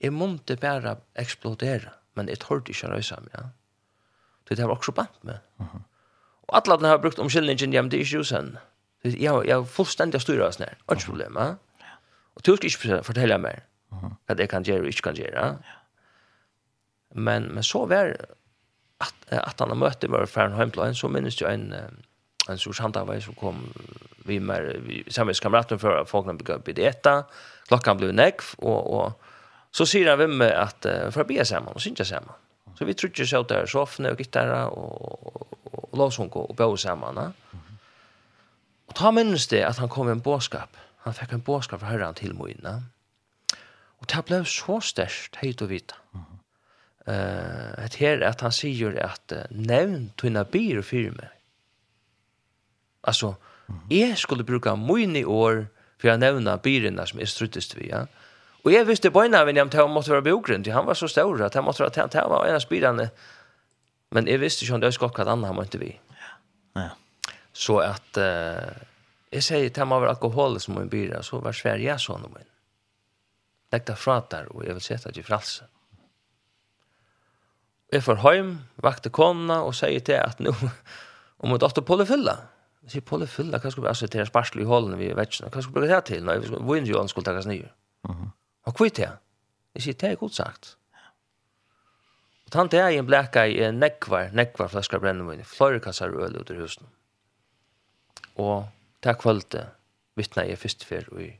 är monte bara explodera men det hörde inte rösa mig ja. Det var også bant med och alla den har brukt om skillningen jämte i sjusen jag jag fullständigt styras när ikke problem ja. Och du ska inte fortälja mer att jeg kan gjøre og ikke kan göra men men så var at, at han har møtt var færen heimtlein, så minnes jeg en, en stor samtavei som kom vi med samarbeidskameraten for at folkene begynte å bli eta, klokkan ble nekv, og, og så sier han vem med at uh, for å bli sammen, og synge sammen. Så vi trodde så der soffene og gitarra og, og, og låsonko og bøy sammen. Og ta minnes det at han kom med en båskap. Han fikk en båskap fra herren til moina. Og det ble så størst, heit og vita. Mm eh att här att han säger att nämn tunna bir och firme. Alltså jag skulle bruka mycket år för att nämna birna som är struttest vi, ja. Och jag visste bara när jag tog måtte være bogrund, han var så stor att han måste att han var en av spirarna. Men jag visste ju det var skulle hva annan han måtte inte vi. Ja. Ja. Så att eh jag säger til han var alkohol som en bira så var Sverige så nog men. Lägg det fra der, og jeg vil sette deg i fralsen. Jeg får hjem, vakte kona og sier til at nå, og må dotter Polly fylla. Jeg sier Polly fylla, hva skulle vi altså til sparsel i hålen vi vet ikke, hva skulle vi bruke det til? Nei, vi inn i hålen skulle takkes nye. Og kvitt er det? Jeg sier, det er godt sagt. Og tante jeg en blekka i en nekvar, nekvar flasker brennevin, flere kassar øl ut i husen. Og det er kvalitet, vittna jeg først for i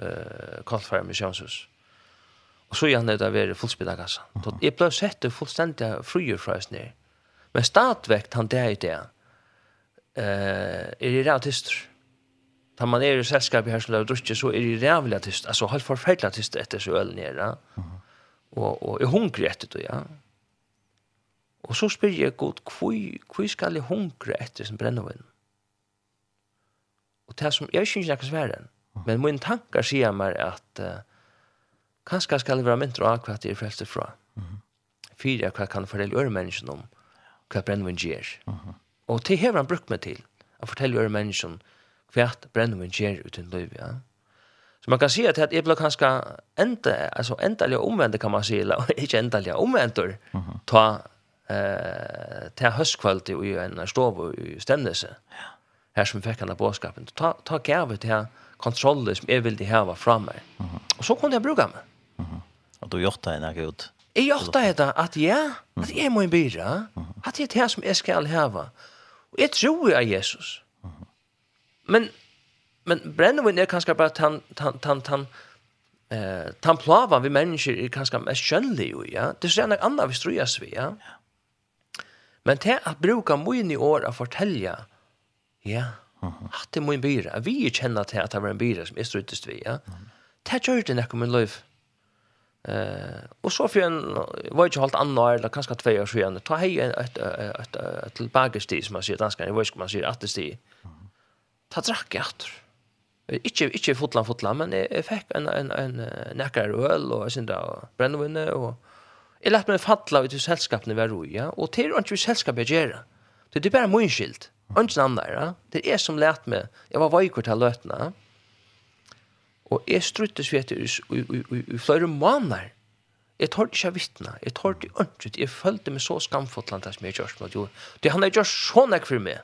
uh, Kolfar Missionshus. Og så gjerne det være fullspidakassa. Uh -huh. Jeg ble sett fullstendig fruer fra oss ned. Men stadvekt han det i det, uh, er i reatister. Da man er i selskap i som og drutje, så er i rævlig atist, altså helt forferdelig atist etter så øl nere. Uh -huh. Og, og er hungrig etter det, ja. Og så spyr jeg god, hvor skal jeg hungre etter som brennevinn? Og det som, jeg synes ikke jeg kan men mine tankar sier meg at uh, Kanskje skal det være mindre av hva det er frelst fra. Mm. Fyra hva kan fortelle øre menneskene om hva brennvinn gjør. Og det har han brukt meg til, å fortelle øre menneskene hva brennvinn gjør uten liv. Ja? Så man kan si at jeg ble kanskje enda, altså endelig omvendt kan man si, eller ikke endelig omvendt, mm ta eh ta høstkvalt i en stov i stemnelse. Ja. Her som fikk han av. Ta ta gave til kontroller som jeg ville hava fra meg. Mhm. Og så kunne jeg bruka meg. Og du gjort det enn ut? Jeg gjorde det at ja, at jeg må bidra, at det er det som jeg skal hava. Og jeg tror jeg er Jesus. Men, men brennevinn er kanskje bare tan, tan, tan, tan, eh, tan plava vi mennesker er kanskje mest kjønnelig jo, ja. Det er nok annet vi strues vi, ja. Men til at bruka moin i år å fortelle, ja, at det er mye byra, vi kjenner til at det var en byra som er strutest vi, ja. Det gjør det nekk om min liv. Eh, och så för en var ju halt annorlunda eller kanske två år sedan. Ta hej ett ett ett tillbakesti som man ser danska, vad ska man säga att det Ta drack åter. Inte inte fotland fotland men jag fick en en en näckar öl och sen där brännvin och Jeg lät meg falla ut i sällskapet när vi var ja och till och inte sällskap jag gör. Det er bara min skilt. Ønsken andre, ja. Det är som lärt mig. Jag var vajkort här løtene. Mm Og jeg struttes vi etter i flere måneder. Jeg tør ikke vittne, jeg tør ikke ønsket, jeg følte meg så skamfotland som jeg gjør mot jo. Det han har gjort så ikke for meg.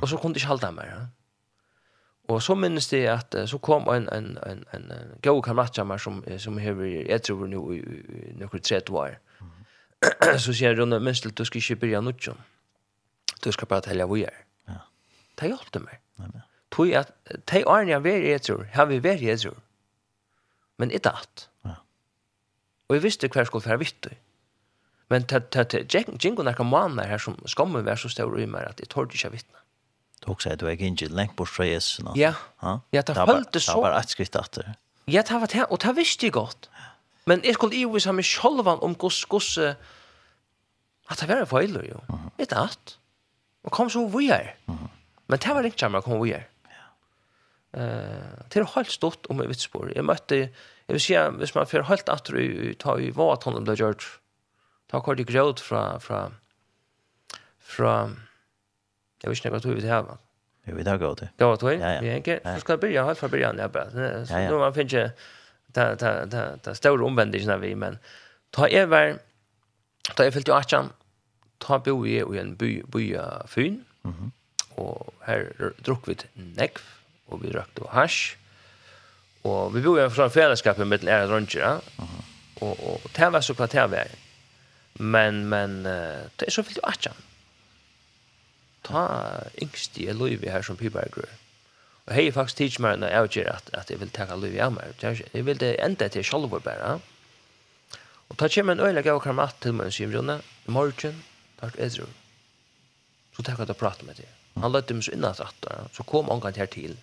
Og så kunne jeg ikke holde meg. Ja. Og så minnes det at så kom en, en, en, en, en god kamerat som, som hever, jeg tror nå i noen 30 år. så sier Rune, minst til, du skal ikke begynne noe. Du skal bare telle hvor jeg er. Det hjelpte meg. Nei, nei på at de årene jeg var i etter, har vi vært i etter. Men ikke alt. Ja. Og jeg visste hver skulle være vitt. Men det gikk noen her som skammer være så stor i meg at jeg tårde ikke vittne. Du også er du er ikke lengt bort fra Jesus nå? Ja, ja det følte så. Det var et skritt etter. Ja, det var det, og det visste jeg godt. Men jeg skulle jo vise meg selv om hvordan at det var en feiler jo. Ikke alt. Og kom så vi er. Men det var ikke sammen å komme vi er. Eh, det er helt stort om jeg spår. Jeg møtte, jeg vil si, hvis man får helt at du tar i hva at han ble gjort, ta kort i gråd fra, fra, fra, jeg vet ikke hva du vil hava. Jo, vi tar gråd. Gråd, du? Ja, ja. Vi enker, så skal jeg begynne, helt fra begynne, ja, bare. Så nå man finner ikke, ta, ta, ta, ta større omvendelsen av vi, men ta jeg var, ta jeg fyllt jo 18, ta bo i en by, by, by, by, by, by, by, by, by, by, by, og vi røkte og hasj. Og vi bor i en sånn fellesskap med den ære drøntjere. Uh -huh. Og, og det var så hva det var. Men, men uh, det er så fyllt jo atjan. Ta yngst i livet her som pibergrur. Og hei faktisk tids meg når jeg gjør at, at jeg vil takke livet av meg. Jeg vil det enda til sjalvor bare. Og ta kjem en øyla gav kramat til meg, sier Brunne, i morgen, takk edru. Så takk at jeg prater med det. Han løtte meg så innat at, så kom omgang her til.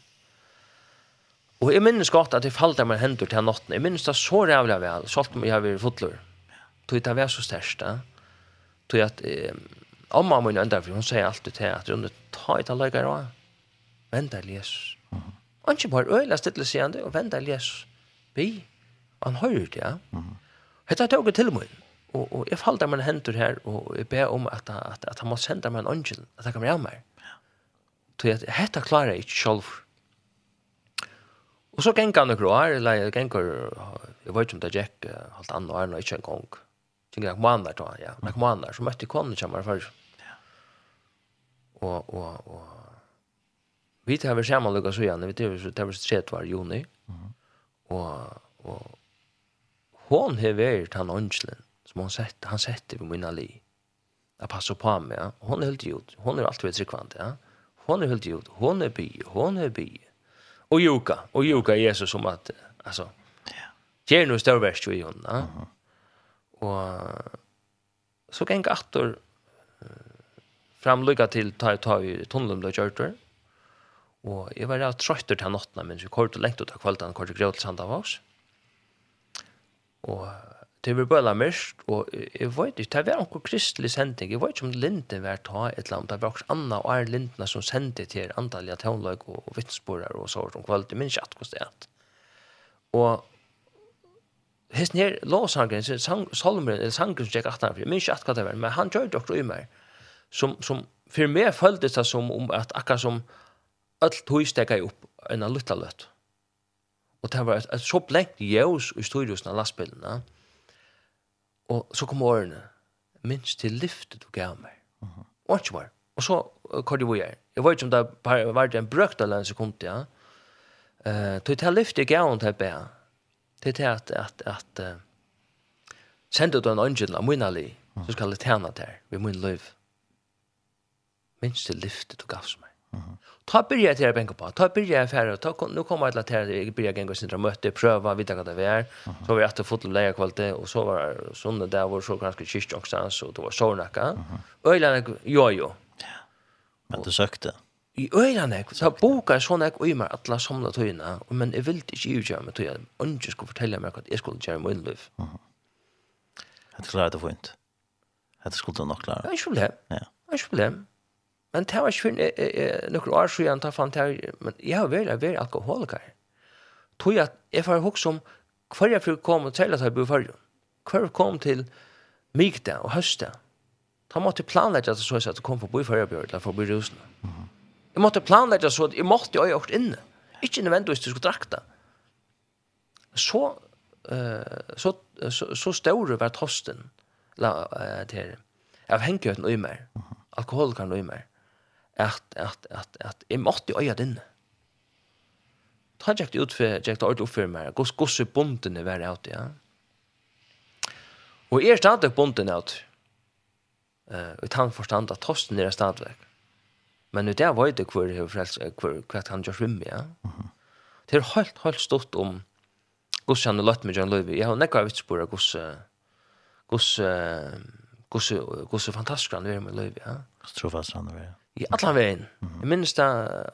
Og jeg minnes godt at jeg falt av meg hendur til natten. Jeg minnes det så rævlig vel, selv om jeg har vært fotler. Tog det var så størst. Tog at eh, amma min enda, for hun sier alltid til at hun tar et av løyger også. venda til Jesus. Og ikke bare øyla stille sigende, og venda til Jesus. Bi. Og han hører det, ja. Hette tog jeg til meg. Og, og jeg falt av med hendur her, og jeg ber om at, at, at han må sende meg en angel, at han kommer hjem her. Tog at hette klarer jeg ikke selv. Og så gikk han noen år, eller jeg gikk jeg vet ikke om det gikk halvt annet år, ikke en gang. Tenk jeg måneder, tror jeg, ja. Jeg måneder, så møtte jeg kånen kommer før. Og, og, og, vi tar vi sammen lukket så igjen, vi tar vi tar vi tredje var juni. Og, og, hon har vært han ønslen, som hon sett, han sette på min ali. Jeg passer på meg, ja. Hon er helt ut, hon er alltid ved tryggvand, ja. Hon er helt ut, hon er by, hon er by. Hon er by och joka och joka Jesus som att alltså ja. Ger nu stor värst ju hon. Uh. Och så gäng åter framlycka till ta ta i tunneln då körter. Och jag var rätt trött den natten men så kort och längt ut av kvällen kort och gråt av oss Och Det var bare mest, og jeg vet ikke, det var noen kristelig sending, jeg vet ikke om Linde var ta et eller annet, det var også Anna og er Lindene som sendte til antallet tøvnløg og, og vittsporer og sånt om kvalitet, men ikke at hos det. Og hesten her, låsangren, sang, salmeren, eller sangren som gikk at han, men ikke at hva det var, men han gjør det også i meg, som, som for meg føltes det som om at akkurat som alt tog stegget opp en av lytteløtt. Og det var et, et så blengt jævs i styrhusen av lastbilene, ja Og så kom årene. Minst til lyftet du gav meg. Og ikke mer. Og så uh, kom det hvor jeg. Jeg vet ikke om det var en brøkt eller en sekund, ja. Uh, til det lyftet gav hun til bæ. Til det at, at, at uh, sendte du en angel av min ali, så skal jeg tjene til ved min liv. Minst til lyftet du gav meg. Ta byrja til å benke på. Ta byrja jeg færre. Ta, nå kommer jeg til å byrja genga sindra møte, prøva, vita hva det vi er. Så var jeg etter fotel leia kvalitet, og så var det sånne der hvor så ganske kyrkje ångstans, og det var sårnakka. Øyland, jo, jo. Men du søkte? I øyland. Så boka jeg sånn jeg og i meg alle samla tøyene, men jeg ville ikke gjøre meg tøyna. Ønske skulle fortelle meg hva jeg skulle gjøre med min liv. Jeg klarer det fint. Jeg skulle nok klare. Det er ikke problem. Det er ikke problem. Men det var ikke fint, noen år siden, da fant her, men jeg har vært, vært alkoholiker. Tog jeg, at jeg får huske om, hver jeg fikk komme til at jeg bor før, hver kom til mykta og høsta, da måtte jeg planlegge at jeg så at jeg kom for å bo i førrebjør, eller for å bo i rusen. Jeg måtte planlegge så at jeg måtte jo ha gjort inne, ikke nødvendigvis til å drakta. Så, uh, så, så, så større var tosten, la, uh, til, avhengigheten og i meg, alkoholikeren og i meg at, at, at, at jeg måtte øye din. Ta jeg ut for, jeg tar ordentlig oppfører meg, gos, gos er bonden i været out, ja. Og jeg er stadig bonden out, uh, han forstand at tosten er stadig. Men det er vøyde hvor, hvor, hvor han gjør svimme, ja. Det er helt, helt stort om gos han er løtt med John Løyvi. Jeg har nekka vit på gos, gos, gos, gos, fantastisk han er med gos, ja. gos, tror gos, han gos, i alla vägen. Jag minns det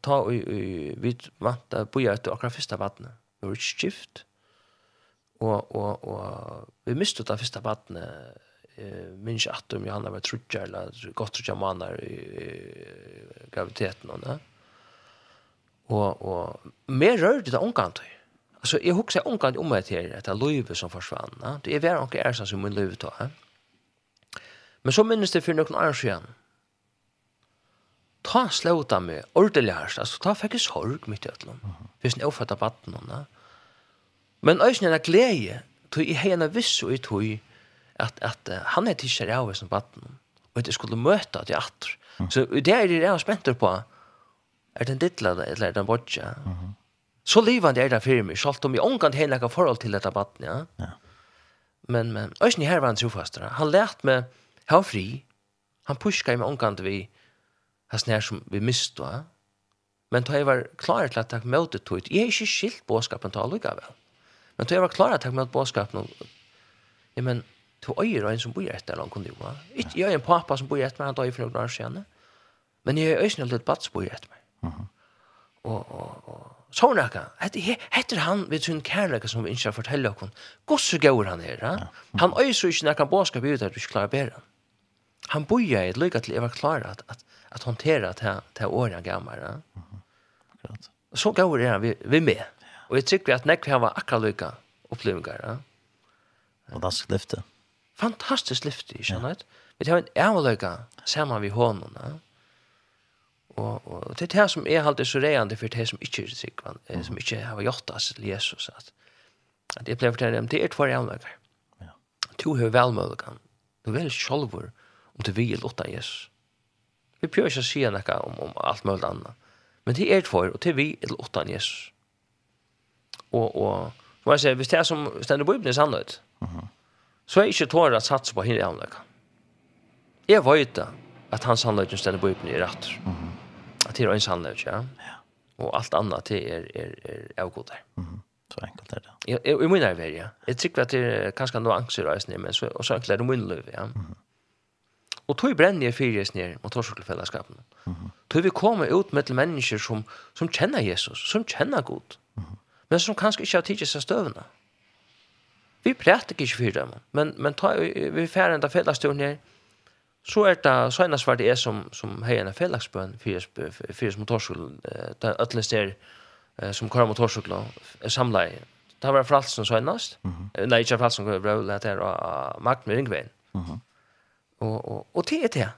ta vi vant att boja ut akkurat första vattnet. Det var ett skift. Och, och, och vi miste det första vattnet eh minns att om Johanna var trutja eller gott trutja manar i, i graviditeten och det. Och och mer rörde det omkant. Alltså jag huxar omkant om det här att det löve som försvann, va? Det är väl onkel Ersa som min löve då, va? Men så minns det för någon annan igen ta slåta med ordentlig herst, altså ta fikk jeg sorg mitt i øtlom, uh är hvis jeg oppfattet baden henne. Men øyne er glede, tog jeg henne viss og jeg tog at, at han er tidskjær av som baden, og at jeg skulle møte at jeg atter. Så det er det jeg er spent på, er den dittla eller er den bodja. Så livande er det for meg, selv om jeg omgant henne ikke forhold til dette baden, ja. ja. Men, men, øyne her var han trofastere. Han lærte meg, ha fri, han puska i meg omgant vi, hans nær som vi mistade. Men då jeg var klar til at ta møte det tog. Jeg er ikke skilt båskapen til alla vel. Men då jeg var klar til at ta møte båskapen. Ja, men to øyer en som bor etter langt kunne jo. Ikke jeg er en pappa som bor etter meg, han døg for noen år siden. Men jeg er øyne litt bats bor etter meg. Og, og, og så er det. ikke, heter han ved sin kærlighet som vi ikke har fortelle oss. Gås så gøy han er. Han øyne så ikke når han båskap ut at du ikke klarer bedre. Han bor jeg et lykke til jeg var klar at, at att hantera det här året åren jag gammal. Ja. Mm -hmm. Akkurat. Så går det här vi vi med. Och jag tycker att näck vi har akkurat lika upplevelser. Ja. Och det ska lyfte. Fantastiskt lyfte, jag känner. Vi tar en ärliga samman vid honom. Ja. Och och det här som är alltid så reande för det som inte är sikvan, mm. som inte har gjort oss till Jesus att att det blev för dem det är två ärliga. Ja. Du har väl. Du vill själv om du vill låta Jesus. Vi prøver ikke å si noe om, om alt mulig annet. Men det er for, og det er vi er åttan Jesus. Og, og, som jeg sier, hvis det er som stender på Ibnes sannhet, uh -huh. så er jeg ikke tåret at satse på henne anlegg. Jeg vet da, at hans sannhet stender på Ibnes er rett. Uh -huh. At det er en sannhet, ja. ja. Og alt annet, det er, er, er avgod der. Uh -huh. Så enkelt er det. Jeg, jeg, jeg mener det, ja. Jeg tror at det er kanskje noe angst i reisen, men så, så enkelt er det min munnløy, ja. Uh -huh. Og tog brenner jeg fyrir ned mot torskjellfellesskapen. Mm -hmm. Tog vi komme ut med til mennesker som, som kjenner Jesus, som kjenner Gud, mm -hmm. men som kanskje ikke har tidlig seg støvende. Vi prater ikke for dem, men, men ta, vi færre enda fellesstøvn her, så er det søgnast var det er som, som heier en fellesbøn fyrir mot torskjellfellesskapen, det er øtles der som kører mot torskjellfellesskapen, i. Det var fralsen så mm -hmm. nei, ikke fralsen, det var det her, Magne Ringvein. Mm -hmm. Og, og, og det er det.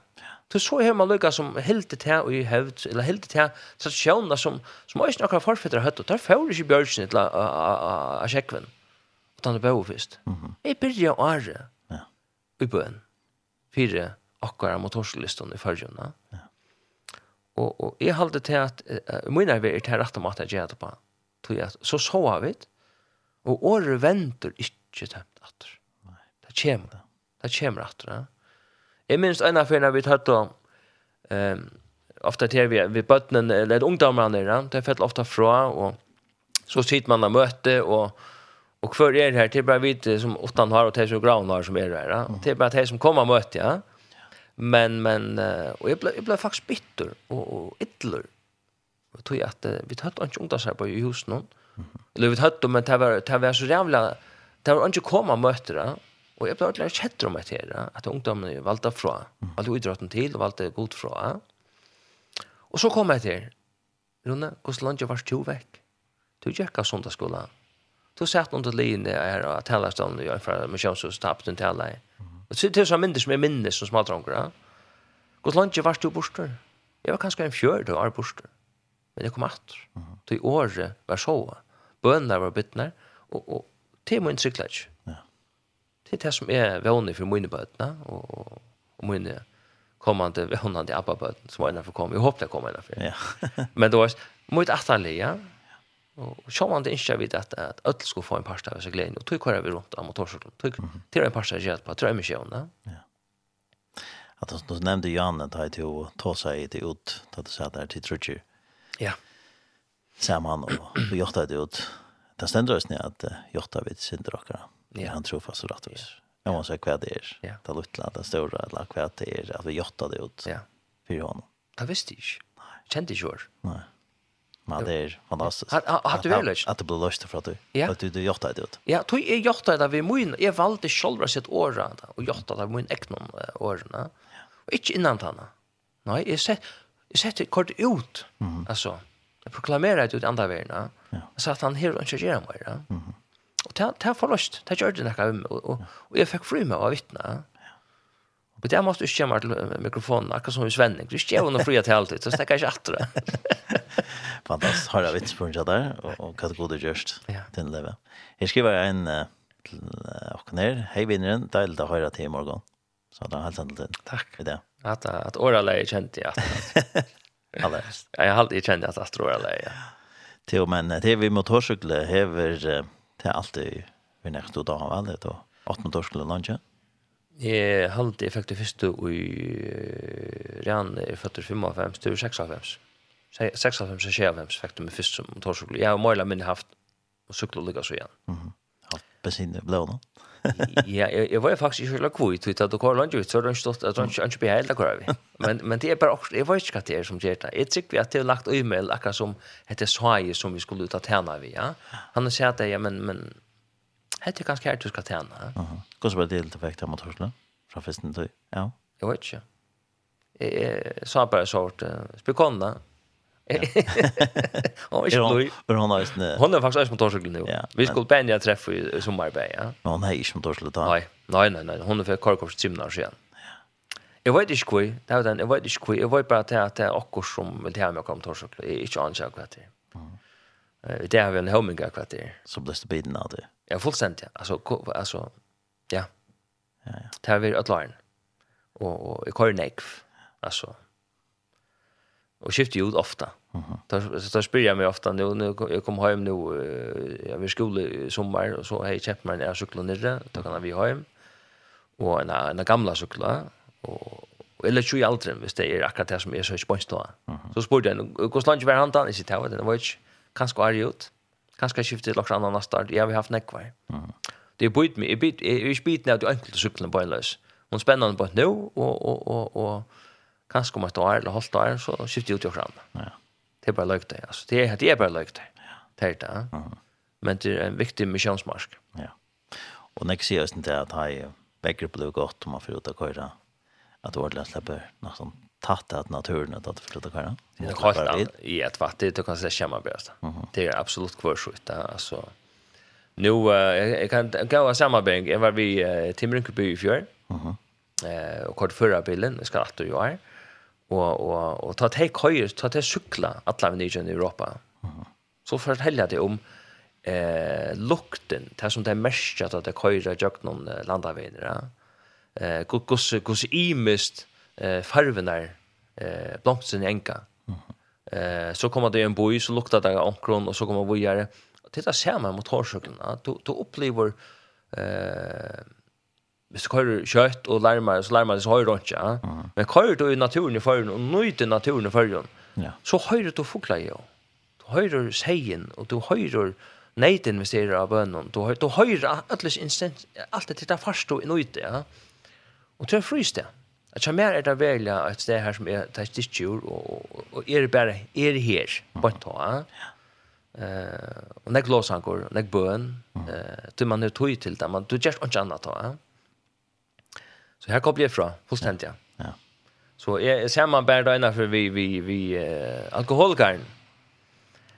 Du så har man lykka som helt til og i hevd, eller heldig til tradisjoner som, som også noen forfetter har høtt, og der får ikke bjørsen til å sjekkven. Og den er bøy først. Jeg begynner å ære i bøen. Fire akkurat motorslisten i førgjønne. Ja. Og, og jeg halte til at uh, min er vært til rett om at jeg gjør det på. Så så har vi det. Og året venter ikke til at det kommer. Det kommer at det. Jeg minns en av fyrene vi tatt om, um, ofte til vi, vi bøttene, eller ungdommerne, ja? det er fett ofte fra, og så sitter man og møte, og, og hver er her, det er bare vi som åttan har, og det er så graven har som er her, ja? det er bare de som kommer og møte, ja. Men, men, uh, og jeg ble, jeg ble faktisk bitter, og, og ytler, og tog at uh, vi tatt ikke ungdomsarbeid i husen, eller vi tatt, men det var, det var så jævla, det var ikke koma møte, ja Og jeg ble ordentlig kjett om etter at ungdommen valgte fra, valgte idrotten til og valgte god fra. Og så kom jeg til, Rune, hvordan landet var to vekk? Du gikk av sondagsskolen. Du satt under linje her og talerstånden i fra Misjonshuset tappet en taler. Og det er så mindre som jeg minnes som smadronger. Hvordan landet var to borster? Jeg var kanskje en fjør til å være borster. Men jeg kom atter. Mm -hmm. Til året var så. Bønene var byttene. Og, og til min sykler trygglet det er det som er vågne for mine bøtene, og, og, og mine kommande vånande abbabøten som var innenfor kom. Jeg håper det kommer innenfor. Ja. Men det var mot attanlige, ja. Og så man det ikke vidt at, at alle skulle få en parst av seg gleden, og tog kører vi rundt av motorsorten. Tog til en parst av seg på, tror. Ja. At du, du nevnte Jan at jeg til å ta seg til ut, da du sa der til Trudger. Ja. Sammen, og vi gjør det ut. Det stender oss ned at uh, gjør det vidt sin drakkere. Ja, han tror fast rätt vis. Jag måste säga vad det är. Det lilla, det stora, eller vad det är. Att vi jottar det ut. Ja. För honom. Det visste jag inte. Nej. Kände inte jag. Nej. Men det är fantastiskt. Har har du väl Att det blir löst för att du, ja. att du, du jottar det ut. Ja, då är jottar det vid min. Jag valde själva sitt åra och jottar det vid min ägnom åren. Och inte innan tanna. Nej, jag sett, jag sett kort ut. Mm. Alltså, jag proklamerar det ut andra världen. Ja. Så att han helt inte gör mer. Mm det det var lust. Det gjorde det kan og og og jeg fikk fri med att vittna. og det måste ju skärma till mikrofonen, akkurat som en svenning. Du skär under fria til alltid, så stekker jag inte det. Fantastiskt, har jag vits på där och kategorer just til leve Jag skriver en till och ner. Hej vinnaren, deilig att til i morgen Så da helst då hälsar takk Tack. Det. At, att orala är känt at Alltså. Jag har alltid känt att att orala är. Till men det vi motorcyklar häver det er alltid vi nekst ut av har vel det, og 18 år skulle lande. Jeg halte jeg fikk det første i Rian er født i 55, det var 56. 56 og 56 fikk det med første som torskole. Jeg har målet min haft, og syklet lykket igjen. Mm -hmm. Alt bensin er blå nå? ja, jeg jag var ju faktiskt inte lika kvitt at du kom landet ut så den stod att ikke blir helt akkurat vi. Men men det er bare også, jeg vet ikke hva det er som gjør det. Jeg tycker vi at det er lagt øymel akkurat som heter Svaje som vi skulle ut av tjäna vi, ja. Han har sagt det, ja men men det er ganske her du skal ska tjäna. Mhm. Går så var det till effekt av hörsla fra festen til? Ja. Jeg vet ikke. Jeg, jeg sa bare så bara sort spekonna Hon är ju men hon är snä. Hon är faktiskt motorscykel nu. Vi skulle bända träff i sommarbä, ja. Men hon är ju motorscykel då. Nej, nej, nej, nej. Hon är för korkors timnar sen. Jag vet inte kvar. Det var den jag vet inte kvar. Jag vet bara att det är också som vill ta mig kom motorscykel. Är inte ansjak vad det. Eh det har vi en hominga kvarter. Så blir det bidna det. Ja, fullständigt. Alltså alltså ja. Ja ja. Det har vi ett line. Och och i Kornek. Alltså och skiftar ut ofta. Mhm. Där så spelar jag mig ofta nu nu jeg kom hjem nu jag vill skola i sommar og så har jeg kjøpt meg en cykel ner da kan vi hjem, og en en gamla cykel og, og eller tjui aldrin, hvis det er akkurat det som er så ikke bønst da. Så spurte jeg, hvordan langt var han da? Jeg sier, det var det, det var ikke, kanskje er det ut, kanskje jeg skiftet til annan neste år, jeg har haft nekvar. Det er bøyt meg, jeg er ikke bøyt ned til enkelte enkelt på en løs. Hun spennende på et nå, og, og, og, og kanskje om et år eller halvt år, så skifter jeg ut i okran. Ja. Det er bare løykt det, altså. Det er, det er bare løykt det. Ja. Det er det, ja. Uh. Men det er en viktig misjonsmarsk. Ja. Og nek sier også til at hei, begge blir godt om man får ut av køyre, at du ordentlig det slipper nesten tatt at naturen at det får ut av køyre. Det er kallt i et vatt, det kan se kjemmer best. Det er absolutt kvørsvitt, altså. Nu, jeg kan gå av samarbeid, jeg var vi til Mrynkeby i fjør, og kort førre bilen, jeg skal alltid jo her, og og og ta te køyr, ta te sykla alla vi i Europa. Mhm. -huh. Så fortelja det om eh lukten, det som det mest at det køyra jøgnum landavegar. Ja? Eh kos kus imist eh farvenar eh blomsten enka. Mhm. Eh så kommer det en boi så luktar det ankron og så kommer vi gjøre. Titta ser man mot hårsøkna. Du du opplever eh hvis du kører kjøtt og larmer, så larmer det så høyre ikke. Ja? Uh. Men kører du i naturen i førjen, og nøyder naturen i førjen, ja. så høyre du fugler jo. Du høyre seien, og du høyre neiden hvis det er av bønnen. Du, høyre, du høyre alles instant, alt det til det først du nøyder. Ja? Og til å fryse det. At jeg mer er det vel et sted her som er det ikke og, og, og er det bare, er det her, en ta. Ja? Uh, og nek låsanker, nek bøn, uh, til man er tog til det, men du gjør ikke annet ta. Ja? Så här kopplar jag ifrån, fullständigt ja. ja. Så jag, jag ser man bara då innanför vi, vi, vi äh, alkoholkaren.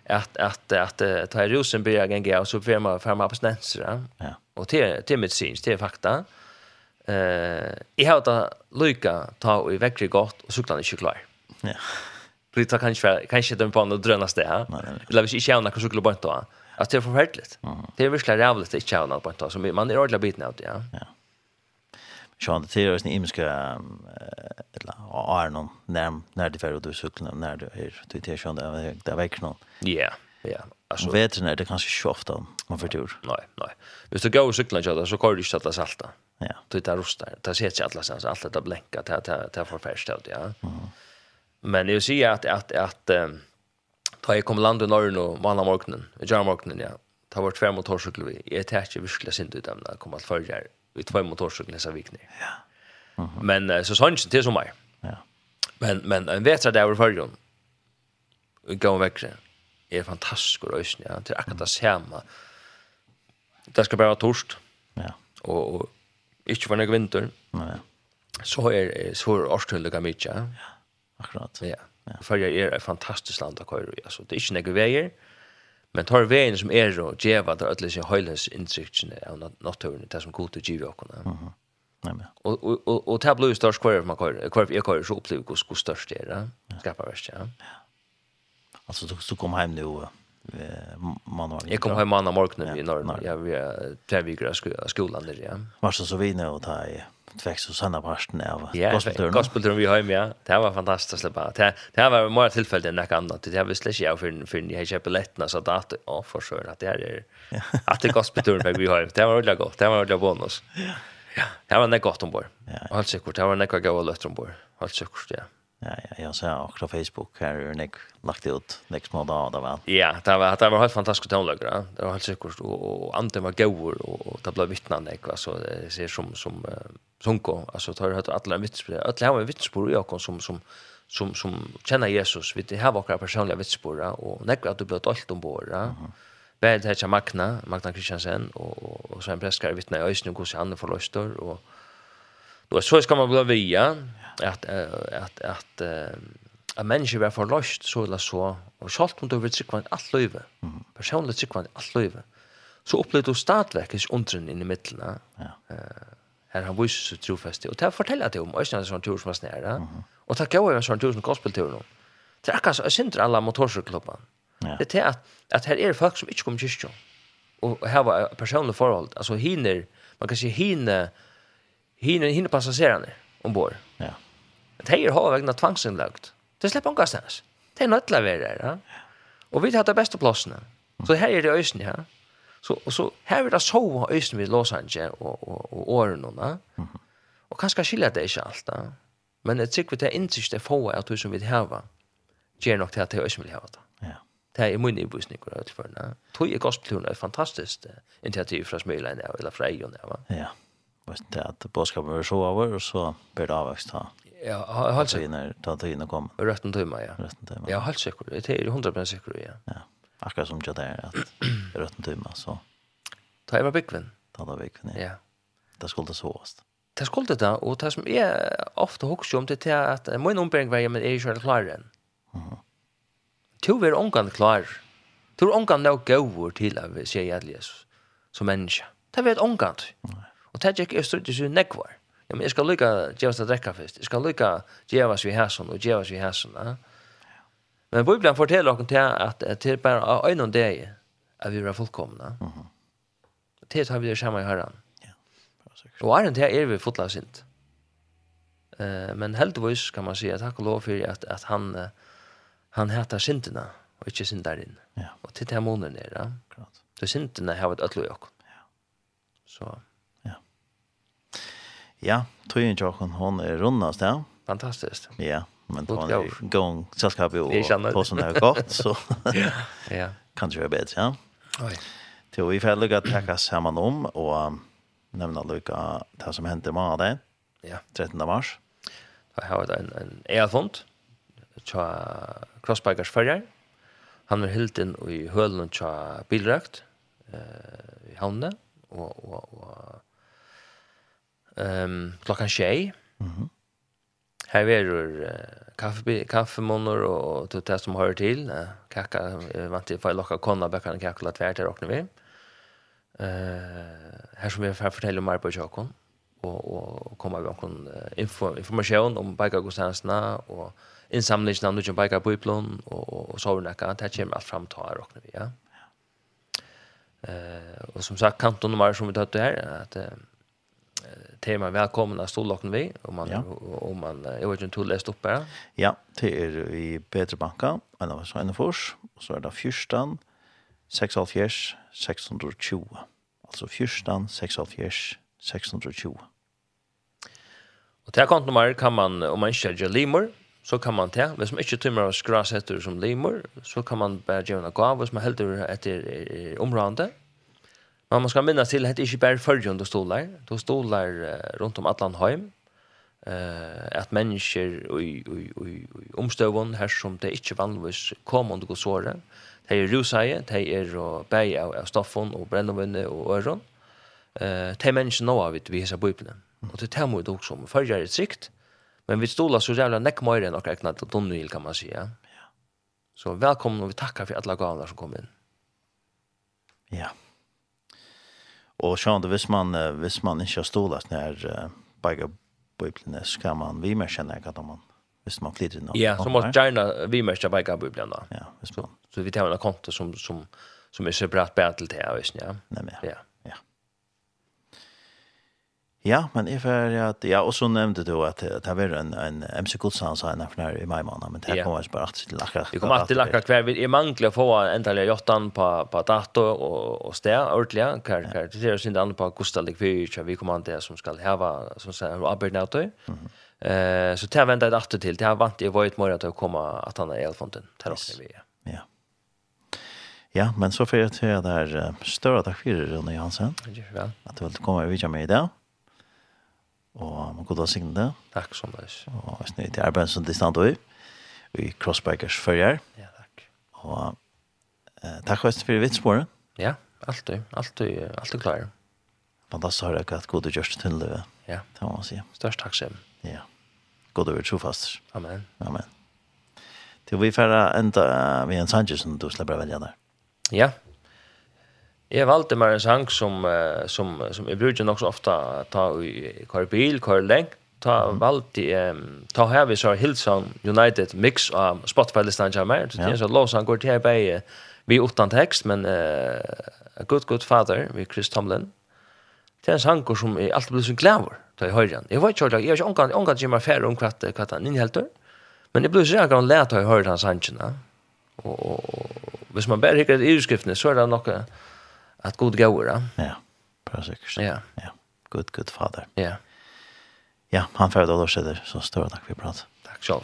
Att, att, att, att ta i rosen börjar gänga och så får man fram abstinenser. Ja. ja. Och till, till medicins, till fakta. Uh, jag har att lycka ta och i väckrig gott och cyklan är inte klar. Ja. Du tar kanske kanske den på något drönas det här. Eller hvis vi inte känner kanske skulle bara ta. Alltså det är förfärligt. Det är verkligen jävligt att känna på ett tag som man är ordentligt biten av det. Ja. ja. Sean det är en imiske eller er noen når, når de ferdig du sykler når du er du det Sean det er veck noen Ja, ja. Alltså vet ni det kanskje ikke ofte man får tur. Nei, nei Hvis du går og sykler ikke så kan du inte sätta salta. Ja. Det där rostar. Det ser inte alla sen så allt det blänka till det till för färskt ut, ja. Men jag ser att att att ta jag kommer land i norr och vanna morgonen. Jag morgonen, ja. Ta vart fem motorcyklar vi. Jag tar inte virkelig synd ut dem där kommer att följa i två motorsyklar nästa vecka. Ja. Mm -hmm. Men så sånt till sommar. Ja. Men men en vetra där var förjon. Vi går väck växer. Är fantastisk och ösn ja till det samma. Det ska bara torst. Ja. Och och inte för några vinter. Nej. Så är så är årstulliga mycket. Ja. Akkurat. Ja. För jag är ett fantastiskt land att köra i. Alltså det är inte några vägar. Men tar vägen som är og djeva där alla sig höjlas insikten av naturen det som god att ge och kunna. Mhm. Nej men. Och och och, och tablo störst square man kör kör jag kör så upplev hur hur störst det där. Skapa värst ja. Alltså du kom hem nu man har Jag kom hem annan morgon i norr. Jag vi tre veckor skolan där ja. Var så så vi nu och ta i vekk så sanna parsten av ja, gospelturen. Gospelturen vi har med, ja. Det var fantastiskt släppa. Det det var mer tillfälle än något annat. Det var släsch jag för för ni har köpt biljetterna så att att ja för så att det är att det gospelturen vi har. Det var ordentligt gott. Det var ordentligt bonus. Ja. Ja, det var något gott ombord. Ja. Helt säkert. Det var något gott ombord. Helt säkert, ja. Ja, ja, jag ser också på Facebook här hur Nick lagt ut next månad av där väl. Ja, det var det var helt fantastiskt tonläge. Det var helt säkert och och Ante var goer och det blev vittnande Nick så det ser som som Sunko alltså tar det alla vittnesbörd. Alla har vittnesbörd jag kom som som som som känner Jesus. Vi det har våra personliga vittnesbörd och Nick att du blev dolt om våra. Mm -hmm. Bäd heter Magna, Magna Christiansen och och, och så en präskare i Ösnen hur han förlöster och Då så ska man bli via att att att att människor var förlöst så eller så och skalt hon då vet sig kvant allt löve. Personligt sig kvant allt löve. Så upplevde du stadverkes undren in i mitten. Ja. Eh här han visste så trofast och det fortäller det om ösnan sån tur som var snära. Och tack jag en sån tur som gospelturen. Det är så synd alla motorcykelklubbar. Ja. Det är att att här är folk som inte kommer kyrkan. Och här var personliga förhåll. Alltså hinner man kanske hinner hinner hinner passagerarna ombord. Ja. Det här har vägna tvångsinlagt. Det släpper hon gastas. Det är nödla där. ja. Och vi hade det bästa platsen. Så här är det ösen, ja. Så så här är det så ösen vid Los Angeles och och och åren Mhm. Och kanske skiljer det inte allt, ja. Men det tycker vi det är inte det få att du som vill häva. Ger nog till att det ösn vill häva. Ja. Det är min ibusning och det för. Tog är gospelturen ett fantastiskt initiativ från Smöjlen eller Frejon, ja. Ja vet inte att boskapen var så över och så blir det avväxt ha. Ja, halt sig när ta ta in och kom. Rätten timmar ja. Rätten timmar. Ja, halt säkert. Det är 100% säkert ja. Ja. Akkurat som jag där att rätten timmar så. Ta över bikven. Ta över bikven. Ja. Det skulle såast. Det skulle det och det som är ofta huxar om det till att min ombering var men är ju själv klar än. Mhm. Tu ver ongan klar. Tu ongan nog gåvor till av sig Jesus som människa. Det vet ongan. Nej. Og det gikk jeg stod ikke nekvar. Ja, men jeg skal lykka djevast at drekka først. Jeg skal lykka djevast vi hæsson og djevast vi hæsson. Ja. Men Bibelen forteller oss til at det er bare av øynene deg at vi er fullkomna. Mm -hmm. Det tar vi det samme i herren. Ja, og æren til er vi fotla sint. Uh, men heldigvis kan man si at takk og lov for at, at han, uh, han heter sintene og ikke sintarinn. Ja. Og til det her måneden er det. Ja. Så sintene har vært ødelig i oss. Ja. Så... Ja, tøyen tjokken, hon er rundast, ja. Fantastiskt. Ja, men det var en gång sällskapet och på sån här gott, så ja. kan det ju bättre, ja. Oj. Till vi får lugga tacka samman om och nämna lugga det som hände med det. Ja. 13 mars. Jag har en, en e-fond tja Crossbikers förrjar. Han er helt inn i hølen tja bilrøkt, eh, i hamnen og, och, och um, klokkan tjei. Mm -hmm. Här är uh, kaffe, kaffemonor og til det som hører til. Uh, kaka, jag vet inte, får jag locka konna bäckan kakla tvärt här råknar vi. Uh, her som vi får fortelle om Arpa Tjokon og, och komma med uh, info, informasjon om bäckagostanserna og innsamlingen av noen bäckabuiplån og, og, og sovernekka. Det kommer alt frem til å råknar vi, ja. Uh, og som sagt, kantonummer som vi tatt till här, att uh, tema välkomna storlocken vi om man ja. om man jag vet inte hur läst upp här. Ja, det är i Peter Banka, en av såna fors och så är det fyrstan 6.5 620. Alltså fyrstan 6.5 620. Och det kontonummer kan man, om man inte gör limor, så kan man ta. Hvis man ikke tømmer av skrasetter som limor, så kan man bare gjøre en gave som man helder etter området. Men man skal minnas til at det ikke bare førjon du stolar. Du stolar uh, rundt om Atlanheim. Uh, at mennesker i, i, i, i omstøvun her som det ikke vanligvis kom under godsåret. Det er rusaie, det er og bæg av, av stoffen og brennevinne og øron. Uh, det mennesker nå av vi hessa bøyblene. Og det er det også om. Førjon et sikt, men vi stolar så jævla nekk møyre enn og ekna til Donnil, kan man sija. Ja. Så velkommen og vi takkar for alle gavene som kom inn. Ja. Yeah. Och så ändå hvis man visst man inte stolas när bägge bibeln så kan man vi mer känna att man visst man flyter nå. Ja, så måste gärna vi mer känna bägge bibeln då. Ja, visst man. Så vi tar en konto som som som är separat battle till här visst ja. Nej men. Ja. Ja, men if är att ja och så nämnde du att det var en en MC Godsans en för i maj månad men det kommer bara att till lacka. Vi kommer att lacka kvar vi är manglar få ändliga jottan på på dato och och stä ordliga kar kar det är synd andra på Gustav för vi kommer inte som ska ha som så här arbete åt. Eh så tar vända ett åter till. Det har vant i varit morgon att komma att han är elfonten. Tar oss vi. Ja. Ja, men så får jag till det här större tack för Ronny Hansen. Ja, väl. Att du vill komma och vidja med idag. Og man god har signet det. Takk som det er. Og jeg snitt til arbeid som distant og i, Crossbikers førjer. Ja, takk. Og eh, takk for for vitsporet. Ja, alltid, alltid, alltid klar. Fantastisk har jeg hatt god og gjørst til det. Ja. Det må man si. Størst takk selv. Ja. God og trofast. Amen. Amen. Til vi færre enda uh, vi en sanger som du slipper å velge der. Ja, Jag valgte mer en sang som som som jag brukar också ofta ta i kvar bil, kvar lengt. Ta valde um, ta här vi så Hillsong United mix av Spotify listan jag Så Det er så låsan går till bare vi utan text men uh, A Good Good Father vi Chris Tomlin. Det är en sang som är alltid blir så glad ta i höjden. Jag vet inte jag är omgang til meg Fair om hva kvart han innhelter. Men det blir så jag kan lära ta i höjden og, Och och hvis man bare hikker i utskriften så är det något at god gåra. Ja. Bra säkert. Ja. Ja. Good good father. Ja. Ja, han får då så så stora tack vi prat. Tack själv.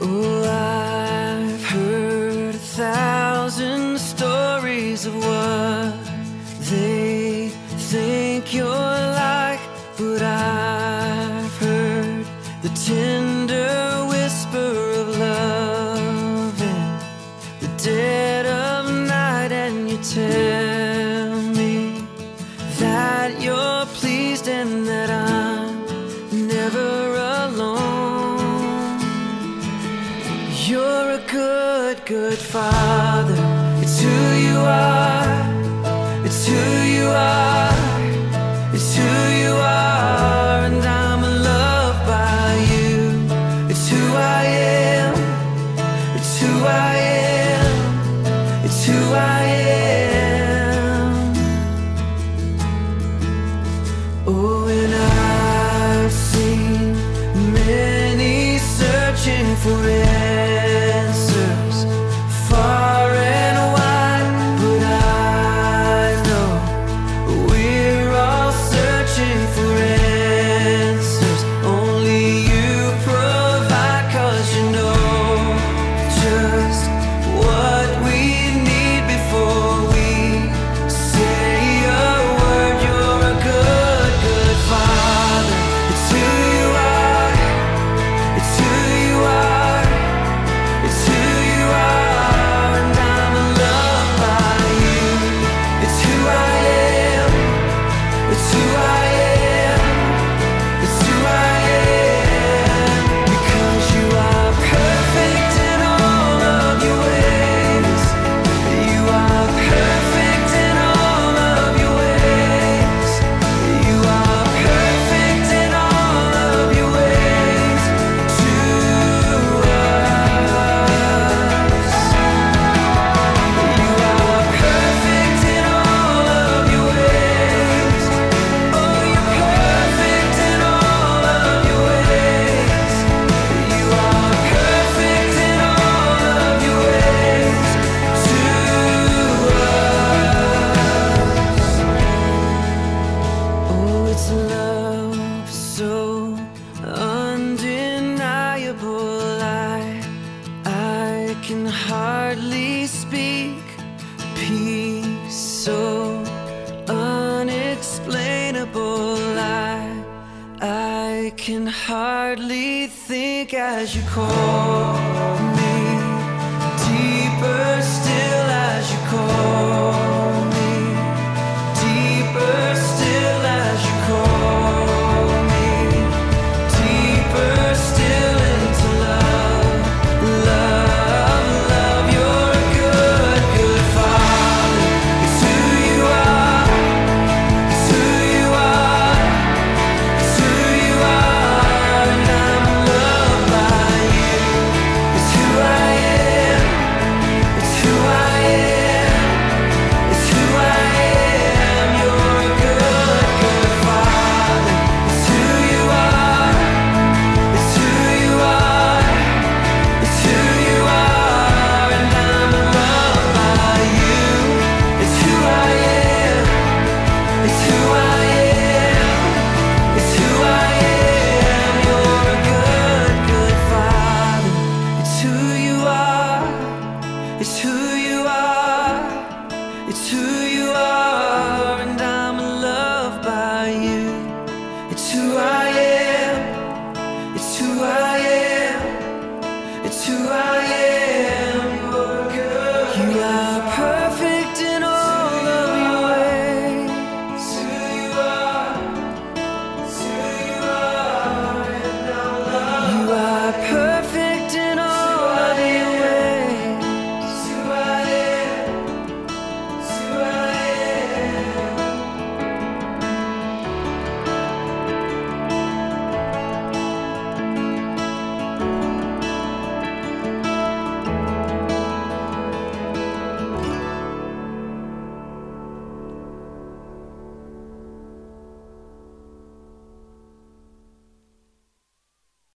Oh, I've heard a thousand stories of what It's too unforgettable I I can hardly think as you call me Deeper still as you call me